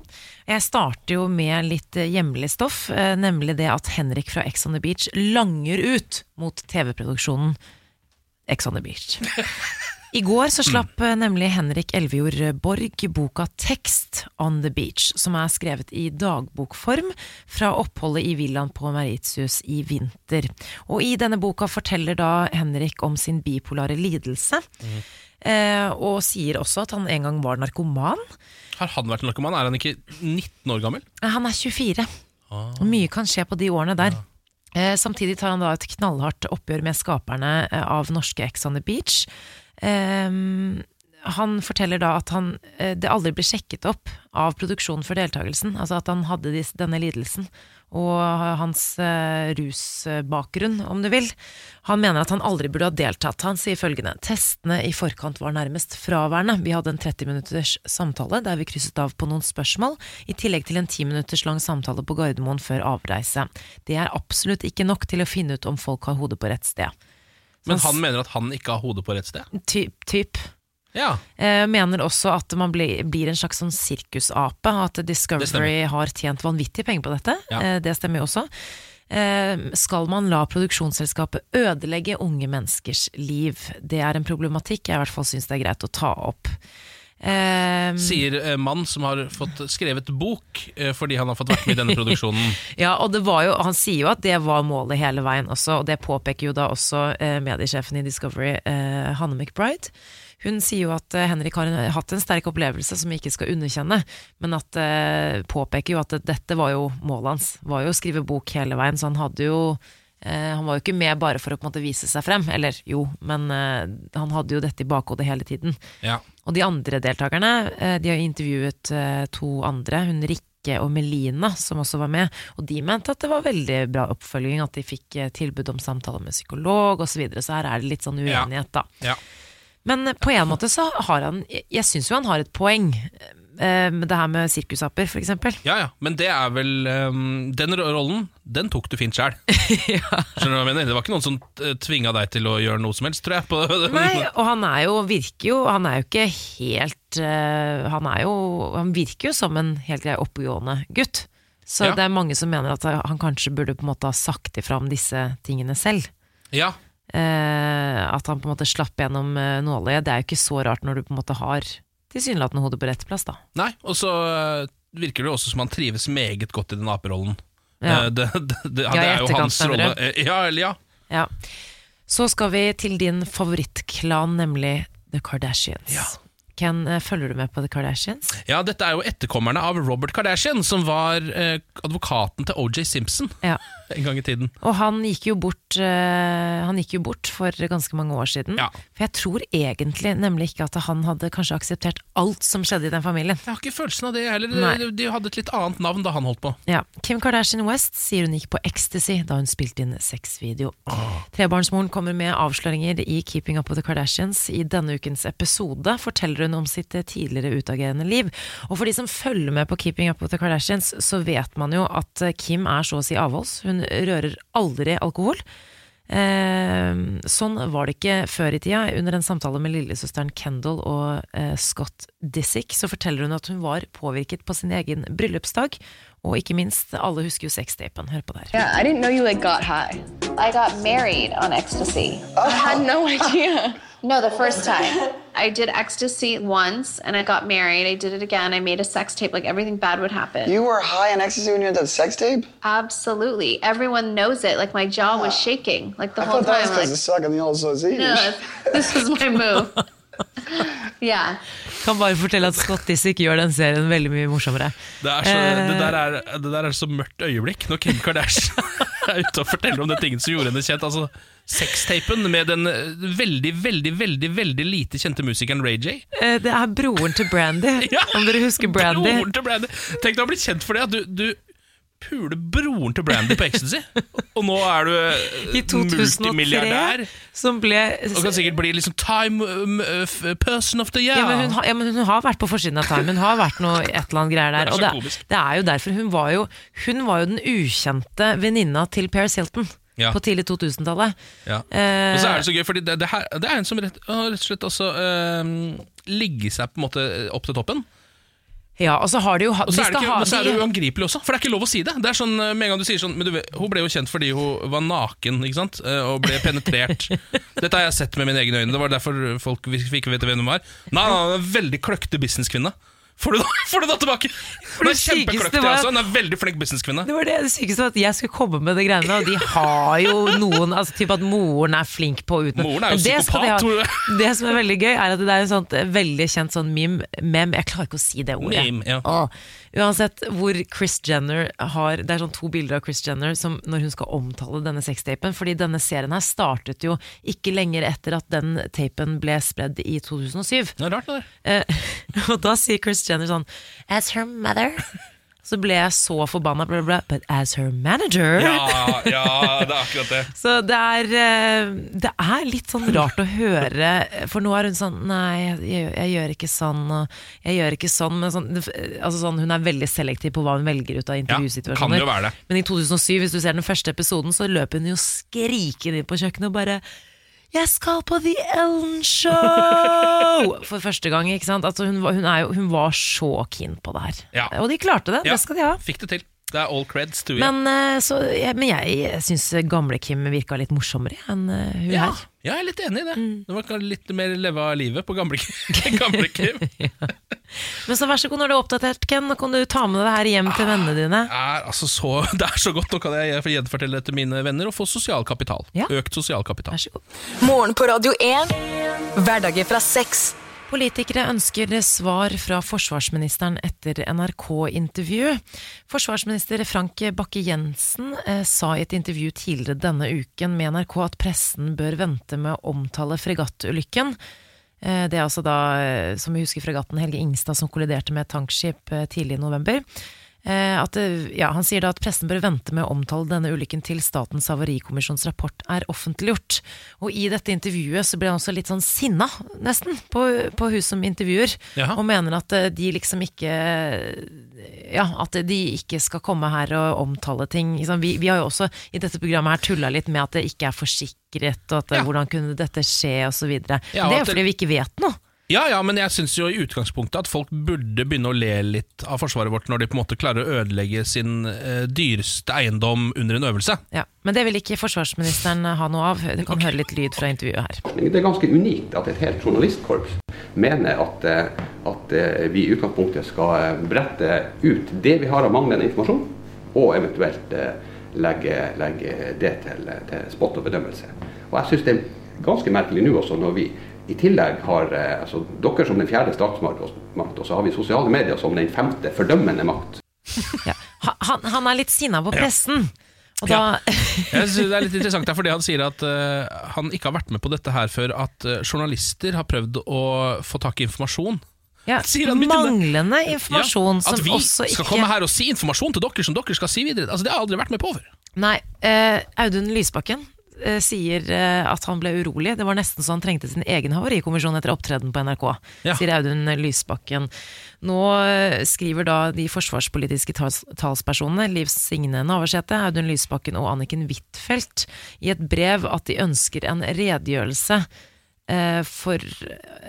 S2: Jeg starter jo med litt eh, hjemlig stoff, eh, nemlig det at Henrik fra Ex on the Beach langer ut mot TV-produksjonen Ex on the Beach. I går så slapp eh, nemlig Henrik Elvejord Borg boka Tekst on the Beach, som er skrevet i dagbokform fra oppholdet i villaen på Meritius i vinter. Og i denne boka forteller da Henrik om sin bipolare lidelse, eh, og sier også at han en gang var narkoman.
S1: Har han vært narkoman? Er han ikke 19 år gammel?
S2: Eh, Han er 24. Og Mye kan skje på de årene der. Eh, samtidig tar han da et knallhardt oppgjør med skaperne eh, av norske Ex on the Beach. Eh, han forteller da at han, eh, det aldri ble sjekket opp av produksjonen for deltakelsen. Altså at han hadde disse, denne lidelsen. Og hans eh, rusbakgrunn, om du vil. Han mener at han aldri burde ha deltatt. Han sier følgende Testene i forkant var nærmest fraværende. Vi hadde en 30 minutters samtale der vi krysset av på noen spørsmål, i tillegg til en 10 minutters lang samtale på Gardermoen før avreise. Det er absolutt ikke nok til å finne ut om folk har hodet på rett sted.
S1: Men han mener at han ikke har hodet på rett sted?
S2: Typ. typ.
S1: Ja.
S2: Eh, mener også at man blir, blir en slags sånn sirkusape. At Discovery har tjent vanvittige penger på dette.
S1: Ja.
S2: Eh, det stemmer jo også. Eh, skal man la produksjonsselskapet ødelegge unge menneskers liv? Det er en problematikk jeg i hvert fall syns det er greit å ta opp. Eh,
S1: Sier eh, mann som har fått skrevet bok fordi han har fått vært med i denne produksjonen.
S2: Ja, og det var jo, han sier jo at det var målet hele veien også, og det påpeker jo da også mediesjefen i Discovery, Hanne McBride. Hun sier jo at eh, Henrik har en, hatt en sterk opplevelse som vi ikke skal underkjenne, men at eh, påpeker jo at dette var jo målet hans, var jo å skrive bok hele veien, så han hadde jo eh, han var jo ikke med bare for å på en måte vise seg frem, eller jo, men eh, han hadde jo dette i bakhodet hele tiden.
S1: Ja.
S2: Og de andre deltakerne, eh, de har intervjuet eh, to andre, hun Rikke og Melina, som også var med, og de mente at det var veldig bra oppfølging, at de fikk tilbud om samtaler med psykolog osv., så, videre, så her er det litt sånn uenighet, da.
S1: Ja. Ja.
S2: Men eh, på en måte så har han Jeg, syns jo han har et poeng, eh, med det her med sirkusaper, eksempel.
S1: ja, ja. Men det er vel ehm, Den rollen, den tok du fint sjæl. Skjønner du hva jeg mener? Det var ikke noen som uh, tvinga deg til å gjøre noe som helst, tror jeg. På,
S2: Nei, og han er jo, virker jo Han er jo ikke helt eh, Han er jo Han virker jo som en helt grei oppegående gutt. Så
S1: Ja.
S2: det er mange som mener at han kanskje burde på en måte ha sagt ifra om disse tingene selv.
S1: Ja,
S2: Eh, at han på en måte slapp gjennom eh, nåløyet. Det er jo ikke så rart når du på en måte har tilsynelatende hodet på rett plass, da.
S1: Nei, og så eh, virker det også som han trives meget godt i den aperollen.
S2: Ja.
S1: Eh, det, det, det,
S2: Ja,
S1: det er jo hans rolle. Eh, Ja, ja.
S2: Ja. Så skal vi til din favorittklan, nemlig The Kardashians.
S1: Ja.
S2: Ken, eh, følger du med på The Kardashians?
S1: ja, dette er jo etterkommerne av Robert Kardashian, som var eh, advokaten til OJ Simpson
S2: Ja.
S1: En gang i tiden.
S2: Og han gikk jo bort eh, Han gikk jo bort for ganske mange år siden.
S1: Ja.
S2: For jeg tror egentlig nemlig ikke at han hadde kanskje akseptert alt som skjedde i den familien.
S1: Jeg har ikke følelsen av det heller.
S2: Nei.
S1: De, de hadde et litt annet navn da han holdt på.
S2: Ja. Kim Kardashian West sier hun gikk på ecstasy da hun spilte inn sexvideo. Trebarnsmoren kommer med avsløringer i Keeping Up With The Kardashians. I denne ukens episode forteller hun om sitt tidligere utagerende liv. Og for de som følger med på Keeping Up With The Kardashians, så vet man jo at Kim er så å si avholds. Hun rører aldri alkohol. Eh, sånn var det ikke før i tida. Under en samtale med lillesøsteren Kendall og eh, Scott Disick, så forteller hun at hun var påvirket på sin egen bryllupsdag. Og ikke minst, alle husker jo sextapen. Hør på der.
S6: Yeah, I didn't know you like got high.
S7: I got married on ecstasy.
S6: I had no idea.
S7: No, the first time. I did ecstasy once and I got married. I did it again. I made a sex tape. Like everything bad would happen.
S8: You were high on ecstasy when you had that sex tape?
S7: Absolutely. Everyone knows it. Like my jaw was shaking like the
S8: I
S7: whole
S8: thought that was because
S7: Like,
S8: of sucking the old sausage.
S7: no, this was my move. yeah.
S2: Kan bare fortelle at Scott Disick gjør den serien veldig mye morsommere.
S1: Det, er så,
S2: Eh.
S1: det, der er, det der er så mørkt øyeblikk når Kim Kardashian er ute og forteller om den tingen som gjorde henne kjent. Altså Sextapen med den eh, veldig, veldig, veldig veldig lite kjente musikeren Ray J.
S2: Eh, Det er broren til Brandy. Om dere husker Brandy?
S1: Broren til Brandy. Tenk deg å bli kjent for det. At du, du puler broren til Brandy på ecstasy, og nå er du eh,
S2: 2003,
S1: multimilliardær.
S2: som ble
S1: Og kan sikkert bli liksom Time um, uh, Person of the Year.
S2: ja, men hun, har, ja, men hun har vært på forsiden av Time. Hun har vært noe et eller annet greier der.
S1: Det er
S2: Og det, det er jo derfor hun var jo Hun var jo den ukjente venninna til Paris Hilton
S1: Ja.
S2: på tidlig 2000-tallet.
S1: Ja.
S2: Eh,
S1: så er det så gøy, fordi det, det, her, det er en som rett, rett og slett også eh, ligger seg på en måte opp til toppen.
S2: Ja, og så har de jo hatt
S1: Og så er det, ikke, men så er det uangripelig også, for det er ikke lov å si det. Det er sånn, eh, med en gang du sier sånn men du, vet, Hun ble jo kjent fordi hun var naken ikke sant? Eh, og ble penetrert. Dette har jeg sett med mine egne øyne. Det var derfor folk fikk vite hvem hun var. Nei, nei, nei veldig kløkte businesskvinne. Får du, får du da tilbake? Hun er kjempekløktig,
S2: var-
S1: altså. Hun er veldig flink businesskvinne.
S2: Det var det, det sykeste var at jeg skulle komme med de greiene, og de har jo noen altså Typ at moren er flink på å utnytte
S1: Moren er jo
S2: de
S1: tror du.
S2: Det som er veldig gøy, er at det er en sånt eh, veldig kjent sånn meme, mem, Jeg klarer ikke å si det ordet.
S1: Meme, ja.
S2: Åh. Uansett hvor Chris Jenner har Det er sånn to bilder av Chris Jenner som når hun skal omtale denne sextapen, fordi denne serien her startet jo ikke lenger etter at den tapen ble spredd i 2007.
S1: Det er rart, det der.
S2: Eh, og da sier Chris Jenner sånn As her mother Så ble jeg så forbanna, bla, bla, but as her manager
S1: Ja, ja, det er akkurat det.
S2: Så det er, eh, det er litt sånn rart å høre, for nå er hun sånn Nei, jeg, jeg gjør ikke sånn, og jeg gjør ikke sånn, men sånn, altså sånn Hun er veldig selektiv på hva hun velger ut av intervjusituasjoner.
S1: Ja.
S2: Men i 2007, hvis du ser den første episoden, så løper hun jo skrikende inn på kjøkkenet og bare jeg skal på The Ellen Show! For første gang, ikke sant? Altså, hun, var, hun, er jo, hun var så keen på det her.
S1: Ja.
S2: Og de klarte det,
S1: Ja,
S2: det skal de ha.
S1: Fikk det til. Det er all creds to you.
S2: Men, eh, så, jeg, men jeg syns gamle Kim virka litt morsommere enn eh, hun
S1: ja.
S2: her.
S1: Ja, jeg er litt enig i det.
S2: Mm.
S1: Det var litt mer leve av livet på gamle, gamle Kim.
S2: Men så vær så god, når du er oppdatert, Ken, nå kan du ta med det her hjem til vennene dine.
S1: er altså så, det er så godt. Nå kan jeg gjenfortelle det til mine venner og få sosial kapital.
S2: Ja.
S1: Økt sosial kapital.
S2: Vær så god.
S3: Morgen på Radio 1. Hverdager fra seks.
S2: Politikere ønsker svar fra forsvarsministeren etter NRK-intervju. Forsvarsminister Frank Bakke-Jensen eh, sa i et intervju tidligere denne uken med NRK at pressen bør vente med å omtale fregattulykken. Eh, det er altså da, eh, som vi husker, fregatten Helge Ingstad som kolliderte med et tankskip tidlig i november. Eh, At, ja, han sier da at pressen bør vente med å omtale denne ulykken til Statens havarikommisjons rapport er offentliggjort. Og i dette intervjuet så ble han også litt sånn sinna, nesten, på, på hun som intervjuer.
S1: Jaha.
S2: Og mener at eh, de liksom ikke Ja, at de ikke skal komme her og omtale ting. Vi, vi har jo også i dette programmet her tulla litt med at det ikke er forsikret, og at eh,
S1: Ja.
S2: hvordan kunne dette skje, osv.
S1: Ja,
S2: det er fordi vi ikke vet noe.
S1: Ja, ja, men jeg syns jo i utgangspunktet at folk burde begynne å le litt av forsvaret vårt når de på en måte klarer å ødelegge sin eh, dyreste eiendom under en øvelse.
S2: Ja, Men det vil ikke forsvarsministeren ha noe av. Du kan høre litt lyd fra intervjuet her.
S9: Det er ganske unikt at et helt journalistkorps mener at, eh, at eh, vi i utgangspunktet skal eh, brette ut det vi har av manglende informasjon, og eventuelt legge, legge det til, til spott og bedømmelse. Og jeg syns det er ganske merkelig nå også når vi i tillegg har eh, altså, dere som den fjerde statsmakt, og så har vi sosiale medier som den femte fordømmende makt.
S2: Ja. Han, han er litt sinna på pressen. Og
S1: Ja.
S2: da,
S1: Jeg synes Det er litt interessant fordi han sier at uh, han ikke har vært med på dette her før at uh, journalister har prøvd å få tak i informasjon.
S2: ja, manglende informasjon
S1: Ja,
S2: som
S1: at vi skal komme her og si informasjon til dere som dere skal si videre. Altså, Det har jeg aldri vært med på før.
S2: Nei, uh, Audun Lysbakken sier eh, at han ble urolig. Det var nesten så han trengte sin egen havarikommisjon etter opptreden på NRK,
S1: Ja.
S2: sier Audun Lysbakken. Nå eh, skriver da de forsvarspolitiske tals talspersonene, Liv Signe Navarsete, Audun Lysbakken og Anniken Huitfeldt, i et brev at de ønsker en redegjørelse eh, for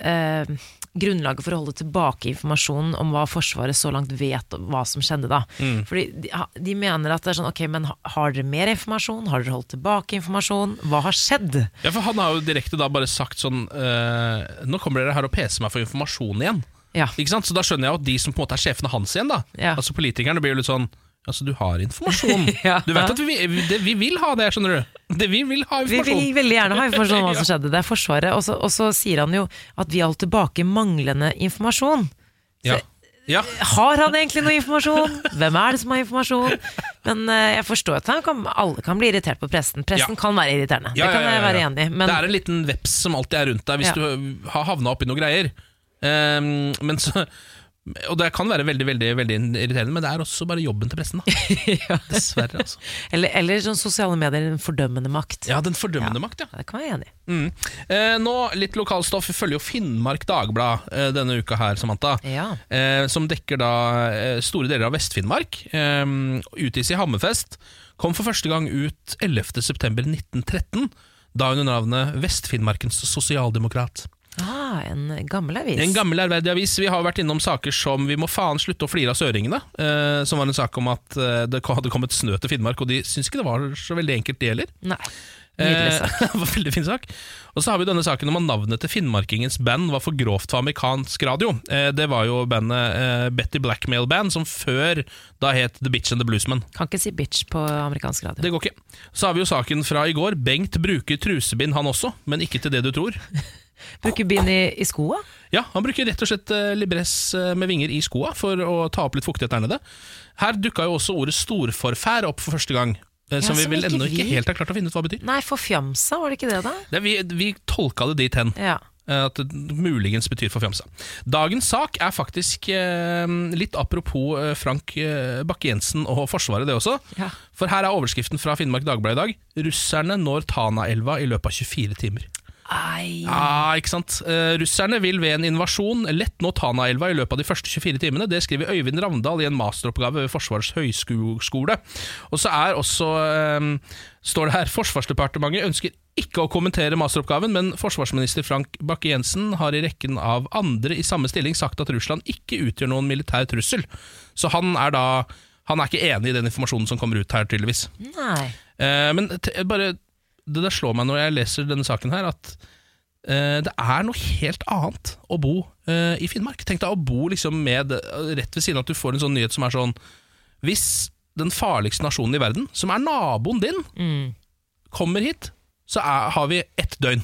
S2: eh, grunnlaget for å holde tilbake informasjonen om hva Forsvaret så langt vet om hva som skjedde da. Fordi de, de mener at det er sånn, ok, men har dere mer informasjon? Har dere holdt tilbake informasjon? Hva har skjedd?
S1: Ja, for Han har jo direkte da bare sagt sånn eh, Nå kommer dere her og peser meg for informasjon igjen.
S2: Ja.
S1: Ikke sant? Så da skjønner jeg jo at de som på en måte er sjefene hans igjen, da
S2: Ja.
S1: Altså politikerne blir jo litt sånn Altså, du har informasjon.
S2: Ja.
S1: Du vet at vi, vi, det, vi vil ha det, skjønner du. Det, vi vil ha
S2: Vi vil veldig gjerne ha informasjon om hva som skjedde. Det er Forsvaret. Og så, og så sier han jo at vi holdt tilbake manglende informasjon.
S1: Ja. Ja.
S2: Har han egentlig noe informasjon? Hvem er det som har informasjon? Men eh, jeg forstår at han kan, alle kan bli irritert på pressen. Pressen
S1: Ja.
S2: kan være irriterende.
S1: Ja,
S2: det kan jeg være enig i. Men
S1: Det er en liten veps som alltid er rundt deg hvis du har havna oppi noe greier. Um, men så og det kan være veldig veldig, veldig irriterende, men det er også bare jobben til pressen. da Dessverre, altså.
S2: eller, eller sånn sosiale medier, den fordømmende makt.
S1: Ja, den fordømmende makt, ja.
S2: Det kan jeg være enig i.
S1: Mm. Eh, nå litt lokalstoff. Vi følger jo Finnmark Dagblad eh, denne uka her, Samantha.
S2: Ja.
S1: Eh, som dekker da eh, store deler av Vest-Finnmark. Eh, utgis i Hammerfest. Kom for første gang ut 11.9.1913, da under navnet Vest-Finnmarkens Sosialdemokrat.
S2: Ah, en gammel avis.
S1: En gammel ærverdig avis. Vi har vært innom saker som 'Vi må faen slutte å flire av søringene', eh, som var en sak om at eh, det hadde kommet snø til Finnmark, og de syns ikke det var så veldig enkelt, det heller.
S2: Nei. Nydelig
S1: Eh,
S2: sak.
S1: det var veldig fin sak. Og så har vi denne saken om at navnet til finnmarkingens band var for grovt for amerikansk radio. Eh, det var jo bandet eh, Betty Blackmail Band, som før da het The Bitch and the Bluesman.
S2: Kan ikke si bitch på amerikansk radio.
S1: Det går ikke. Så har vi jo saken fra i går. Bengt bruker trusebind han også, men ikke til det du tror.
S2: Bruker bind i, i skoa?
S1: Ja, han bruker rett og slett eh, Libress eh, med vinger i skoa for å ta opp litt fuktighet der nede. Her dukka jo også ordet storforfær opp for første gang, eh, som vi
S2: som
S1: vel ennå ikke helt har klart å finne ut hva det betyr.
S2: Nei, forfjamsa, var det ikke det, da?
S1: Det, vi, vi tolka det dit hen.
S2: Ja.
S1: At det muligens betyr forfjamsa. Dagens sak er faktisk eh, litt apropos Frank Bakke-Jensen og Forsvaret, det også.
S2: Ja.
S1: For her er overskriften fra Finnmark Dagblad i dag. 'Russerne når Tanaelva i løpet av 24 timer'.
S2: Ai.
S1: Ja, ikke sant? Eh, russerne vil ved en invasjon lett nå Tanaelva i løpet av de første 24 timene. Det skriver Øyvind Ravndal i en masteroppgave ved Forsvarets høgskole. Og så er også, eh, står det her, Forsvarsdepartementet ønsker ikke å kommentere masteroppgaven, men forsvarsminister Frank Bakke-Jensen har i rekken av andre i samme stilling sagt at Russland ikke utgjør noen militær trussel. Så han er da han er ikke enig i den informasjonen som kommer ut her, tydeligvis.
S2: Nei.
S1: Eh, men bare, det der slår meg når jeg leser denne saken her, at uh, det er noe helt annet å bo uh, i Finnmark. Tenk deg å bo liksom med rett ved siden av at du får en sånn nyhet som er sånn Hvis den farligste nasjonen i verden, som er naboen din, kommer hit, så er, har vi ett døgn.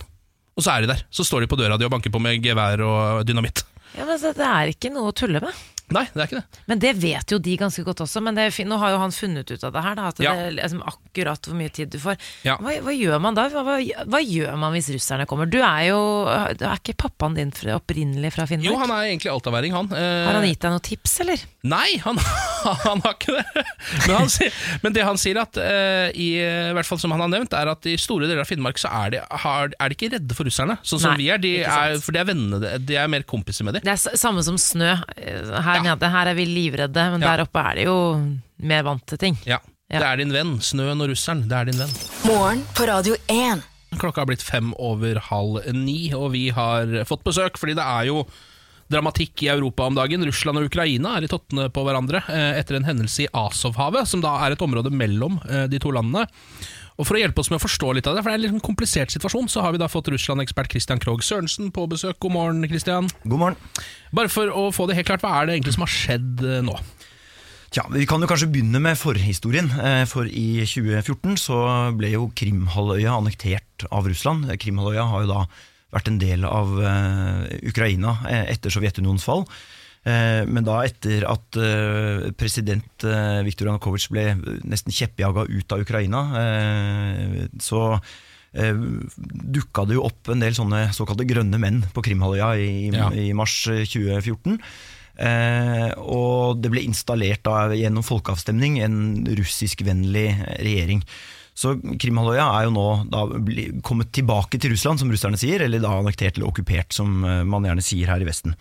S1: Og så er de der. Så står de på døra di og banker på med gevær og dynamitt.
S2: Ja, men det det er ikke noe å tulle med.
S1: Nei, det er ikke det.
S2: Men det vet jo de ganske godt også. Men det er fin- nå har jo han funnet ut av det her, da, at
S1: Ja.
S2: det er liksom akkurat hvor mye tid du får.
S1: Ja.
S2: Hva, hva gjør man da? Hva, hva, gjør man hvis russerne kommer? Du er jo Er ikke pappaen din opprinnelig fra Finnmark?
S1: Jo, han er egentlig altaværing, han. Eh,
S2: Har han gitt deg noen tips, eller?
S1: Nei, han, han har ikke det. Men, han men det han sier, at, eh, i, i hvert fall som han har nevnt, er at i store deler av Finnmark så er de, har, er de ikke redde for russerne. Sånn som
S2: Nei,
S1: vi er, de er. For de er vennene, de er mer kompiser med dem.
S2: Det er samme som snø. Eh,
S1: Ja.
S2: det her er vi livredde, men
S1: Ja.
S2: der oppe er det jo mer vant til ting.
S1: Ja.
S2: Ja.
S1: Det er din venn. Snøen og russeren, det er din venn.
S3: Morgen på Radio 1.
S1: Klokka har blitt fem over halv ni, og vi har fått besøk, fordi det er jo dramatikk i Europa om dagen. Russland og Ukraina er i tottene på hverandre eh, etter en hendelse i Azovhavet, som da er et område mellom eh, de to landene. Og For å hjelpe oss med å forstå litt av det, for det er en litt sånn komplisert situasjon, så har vi da fått Russland-ekspert Christian Krogh Sørensen på besøk. God morgen, Christian.
S10: God morgen.
S1: Bare for å få det helt klart, hva er det egentlig som har skjedd eh, nå?
S10: Tja, Vi kan jo kanskje begynne med forhistorien. eh, For i 2014 så ble jo Krimhalvøya annektert av Russland. Krimhalvøya har jo da vært en del av eh, Ukraina etter Sovjetunionens fall. Eh, Men da etter at eh, president eh, Viktor Janukovitsj ble nesten kjeppjaga ut av Ukraina, så dukka det jo opp en del sånne såkalte grønne menn på Krimhalvøya i,
S1: Ja.
S10: i mars eh, 2014. Eh, og det ble installert da gjennom folkeavstemning en russiskvennlig regjering. Så Krimhalvøya er jo nå da kommet tilbake til Russland, som russerne sier, eller da annektert eller okkupert, som man gjerne sier her i Vesten.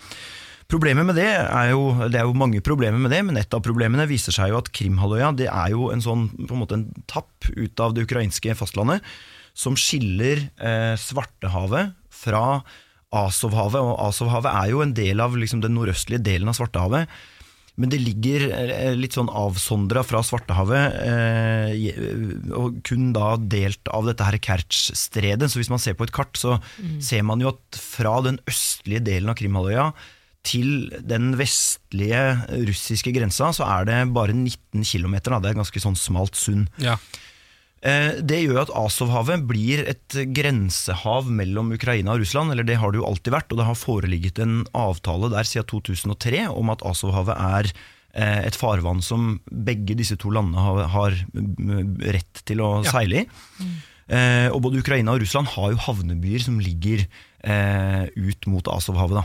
S10: Problemet med det er jo, det er jo mange problemer med det, men et av problemene viser seg jo at Krimhalvøya det er jo en sånn på en måte en tapp ut av det ukrainske fastlandet som skiller eh, Svartehavet fra Asovhavet. Og Asovhavet er jo en del av liksom, den nordøstlige delen av Svartehavet. Men det ligger eh, litt sånn avsondra fra Svartehavet, eh, og kun da delt av dette her Kertsj-stredet. Så hvis man ser på et kart, så ser man jo at fra den østlige delen av Krimhalvøya til den vestlige russiske grensa, så er det bare 19 km. Det er et ganske sånn smalt sund.
S1: Ja.
S10: Eh, Det gjør at Azovhavet blir et grensehav mellom Ukraina og Russland, eller det har det jo alltid vært, og det har foreligget en avtale der siden 2003 om at Azovhavet er eh, et farvann som begge disse to landene har, mm, rett til å
S1: Ja.
S10: seile i. Eh, Og både Ukraina og Russland har jo havnebyer som ligger eh, ut mot Azovhavet. da.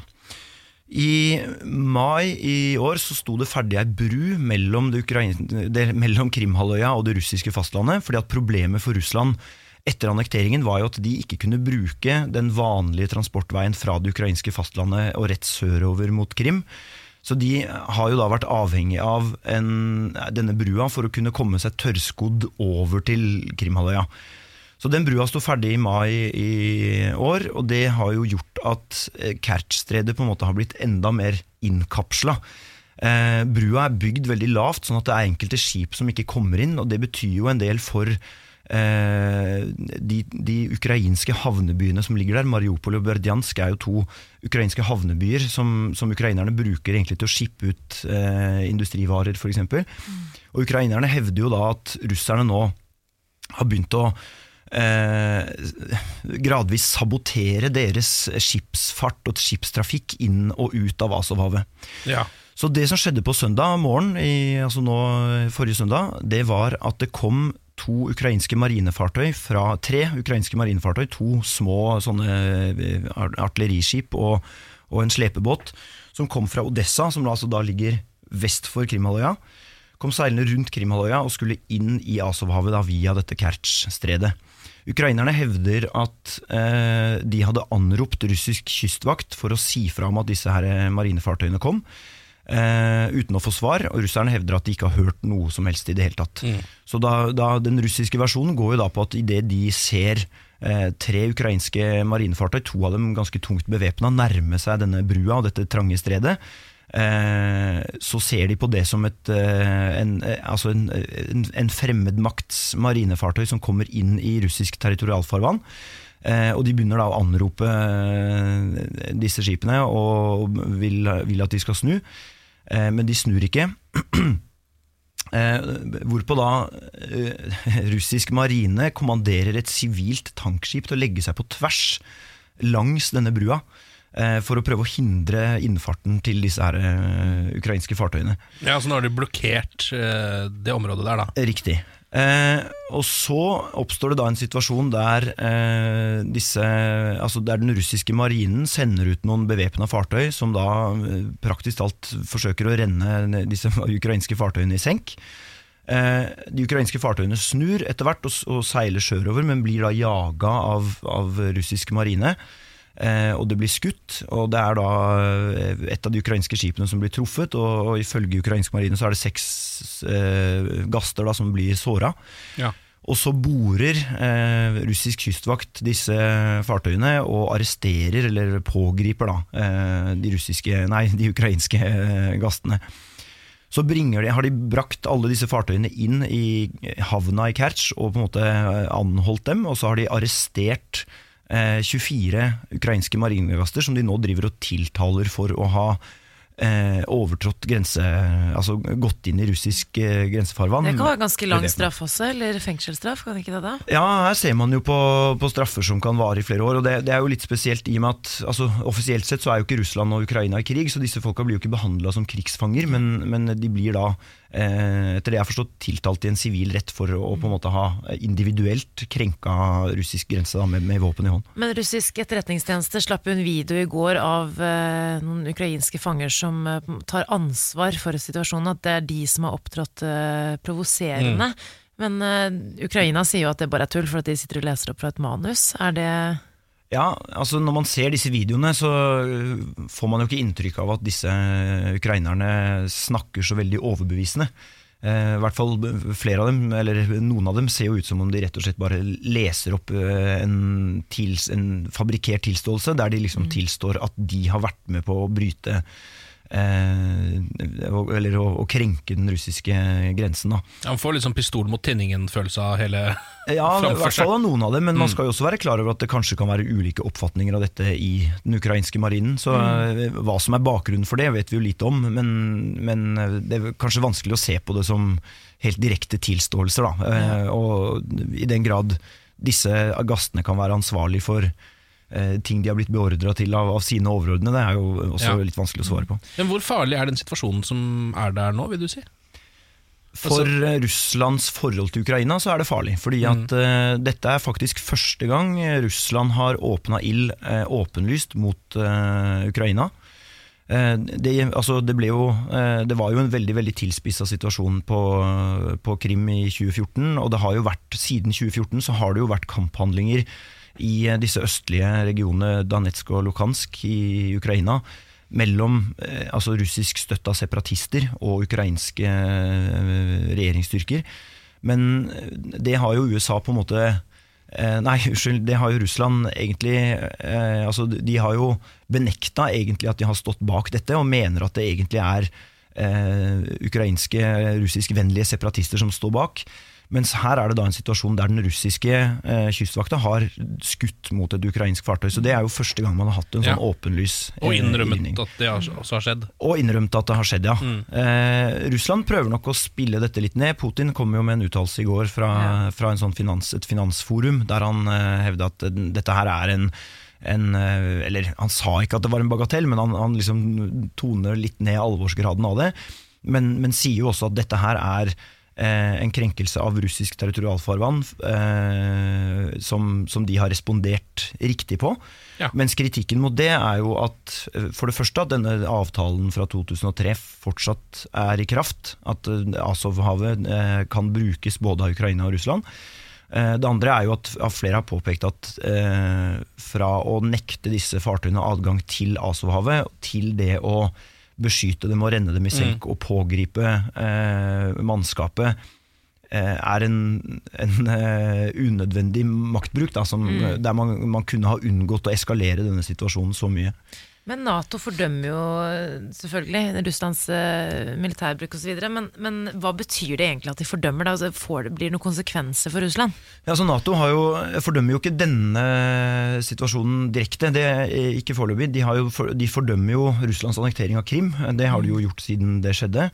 S10: I mai i år så sto det ferdig ei bru mellom, det mellom Krimhalvøya og det russiske fastlandet. fordi at Problemet for Russland etter annekteringen var jo at de ikke kunne bruke den vanlige transportveien fra det ukrainske fastlandet og rett sørover mot Krim. Så de har jo da vært avhengig av en, denne brua for å kunne komme seg tørrskodd over til Krimhalvøya. Så den brua sto ferdig i mai i år, og det har jo gjort at Kertstredet Kertsstredet på en måte har blitt enda mer innkapsla. Eh, brua er bygd veldig lavt, sånn at det er enkelte skip som ikke kommer inn, og det betyr jo en del for eh, de, de ukrainske havnebyene som ligger der, Mariupol og Berdjansk, er jo to ukrainske havnebyer som, som ukrainerne bruker egentlig til å shippe ut eh, industrivarer, f.eks. Og ukrainerne hevder jo da at russerne nå har begynt å eh, gradvis sabotere deres skipsfart og skipstrafikk inn og ut av Azovhavet.
S1: Ja.
S10: Så det som skjedde på søndag morgen, i, altså nå forrige søndag, det var at det kom to ukrainske marinefartøy fra tre ukrainske marinefartøy, to små sånne eh, artilleriskip og, og en slepebåt, som kom fra Odessa, som altså da ligger vest for Krimhalvøya. Kom seilende rundt Krimhalvøya og skulle inn i Azovhavet da, via dette Kertsj-stredet. Ukrainerne hevder at eh, de hadde anropt russisk kystvakt for å si fra om at disse her eh, marinefartøyene kom eh, uten å få svar, og russerne hevder at de ikke har hørt noe som helst i det hele tatt. Så da, da, Den russiske versjonen går jo da på at idet de ser eh, tre ukrainske marinefartøy, to av dem ganske tungt bevæpna, nærme seg denne brua og dette trange stredet, så ser de på det som et, eh, en, eh, altså en, en, fremmedmakts marinefartøy som kommer inn i russisk territorialfarvann. Eh, og de begynner da å anrope eh, disse skipene og vil, vil at de skal snu, eh, men de snur ikke. Eh, hvorpå da eh, russisk marine kommanderer et sivilt tankskip til å legge seg på tvers langs denne brua. Eh, For å prøve å hindre innfarten til disse her eh, ukrainske fartøyene.
S1: ja, Så nå har de blokkert eh, det området der, da.
S10: Riktig. Eh, og så oppstår det da en situasjon der, eh, disse, altså der den russiske marinen sender ut noen bevæpna fartøy som da eh, praktisk talt forsøker å renne disse ukrainske fartøyene i senk. De ukrainske fartøyene snur etter hvert og, og seiler sørover, men blir da jaga av, av russisk marine. Eh, og det blir skutt, og det er da eh, et av de ukrainske skipene som blir truffet. Og, og ifølge ukrainsk marine så er det seks eh, gaster da som blir såra.
S1: Ja.
S10: Og så borer eh, russisk kystvakt disse fartøyene og arresterer, eller pågriper, da, eh, de, russiske, nei, de ukrainske eh, gastene. Så bringer de, har de brakt alle disse fartøyene inn i havna i Kertsj og på en måte eh, anholdt dem, og så har de arrestert 24 ukrainske marinegaster som de nå driver og tiltaler for å ha eh, overtrådt grense, altså gått inn i russisk eh, grensefarvann.
S2: Det kan være ganske lang straff også, eller fengselsstraff, kan ikke det da?
S10: Ja, her ser man jo på, på straffer som kan vare i flere år. og det, det er jo litt spesielt i og med at altså, Offisielt sett så er jo ikke Russland og Ukraina i krig, så disse folka blir jo ikke behandla som krigsfanger, men, men de blir da, eh, etter det jeg har forstått, tiltalt i en sivil rett for å på en måte ha individuelt krenka russisk grense da, med, med våpen i hånd.
S2: Men russisk etterretningstjeneste slapp en video i går av eh, noen ukrainske fanger som eh, tar ansvar for situasjonen, at det er de som har opptrådt eh, provoserende. Men eh, Ukraina sier jo at det bare er tull, for at de sitter og leser opp fra et manus. Er det
S10: Ja, altså Når man ser disse videoene, så øh, får man jo ikke inntrykk av at disse ukrainerne snakker så veldig overbevisende. Eh, I hvert fall flere av dem, eller noen av dem, ser jo ut som om de rett og slett bare leser opp eh, en, tils, en fabrikkert tilståelse, der de liksom tilstår at de har vært med på å bryte Eller å, å krenke den russiske grensen. da
S1: Han får litt sånn pistol mot tinningen-følelse av hele
S10: Ja, i hvert fall av noen av dem, men man
S1: Mm.
S10: skal jo også være klar over at det kanskje kan være ulike oppfatninger av dette i den ukrainske marinen. Så mm. hva som er bakgrunnen for det, vet vi jo lite om, men, men eh, det er kanskje vanskelig å se på det som helt direkte tilståelser. Da. Eh, Og i den grad disse gastene kan være ansvarlig for eh, ting de har blitt beordra til av, av sine overordnede, det er jo også
S1: Ja.
S10: litt vanskelig å svare på.
S1: Men hvor farlig er den situasjonen som er der nå, vil du si?
S10: For eh, Russlands forhold til Ukraina så er det farlig. Fordi at eh, dette er faktisk første gang eh, Russland har åpna ild uh, åpenlyst mot uh, Ukraina. Eh, det, altså det, jo, eh, det var jo en veldig veldig tilspissa situasjon på, på Krim i 2014. Og det har jo vært, siden 2014 så har det jo vært kamphandlinger i eh, disse østlige regionene Danetsk og Lukansk i Ukraina mellom eh, altså russisk støtta separatister og ukrainske eh, regjeringsstyrker. Men det har jo USA på en måte Nei, unnskyld, det har jo Russland egentlig altså De har jo benekta egentlig at de har stått bak dette, og mener at det egentlig er ukrainske russiskvennlige separatister som står bak. Mens her er det da en situasjon der den russiske eh, kystvakta har skutt mot et ukrainsk fartøy. Så det er jo første gang man har hatt en sånn
S1: Ja.
S10: åpenlys
S1: Og
S10: eh,
S1: innrømmet
S10: linje.
S1: at det har- også har skjedd.
S10: Og innrømt at det har skjedd, ja.
S1: Mm.
S10: Eh, Russland prøver nok å spille dette litt ned. Putin kom jo med en uttalelse i går fra, fra en sånn finans, et finansforum, der han eh, hevda at eh, dette her er en en, eh, eller Han sa ikke at det var en bagatell, men han, han liksom toner litt ned alvorsgraden av det. Men, men sier jo også at dette her er eh, en krenkelse av russisk territorialfarvann eh, som, som de har respondert riktig på.
S1: Ja.
S10: Mens kritikken mot det er jo at eh, for det første at denne avtalen fra 2003 fortsatt er i kraft. At eh, Azovhavet eh, kan brukes både av Ukraina og Russland. Eh, Det andre er jo at at flere har påpekt at eh, fra å nekte disse fartøyene adgang til Azovhavet, til det å beskytte dem og renne dem i senk og pågripe eh, mannskapet, eh, er en, en uh, unødvendig maktbruk, da, som, der man, man kunne ha unngått å eskalere denne situasjonen så mye.
S2: Men Nato fordømmer jo eh, selvfølgelig Russlands eh, militærbruk osv. Men, men hva betyr det egentlig at de fordømmer det? Altså, det? Blir det noen konsekvenser for Russland?
S10: Ja, så Nato jo, fordømmer jo ikke denne situasjonen direkte, det er ikke foreløpig. De, for- de fordømmer jo Russlands annektering av Krim, det har de jo gjort siden det skjedde.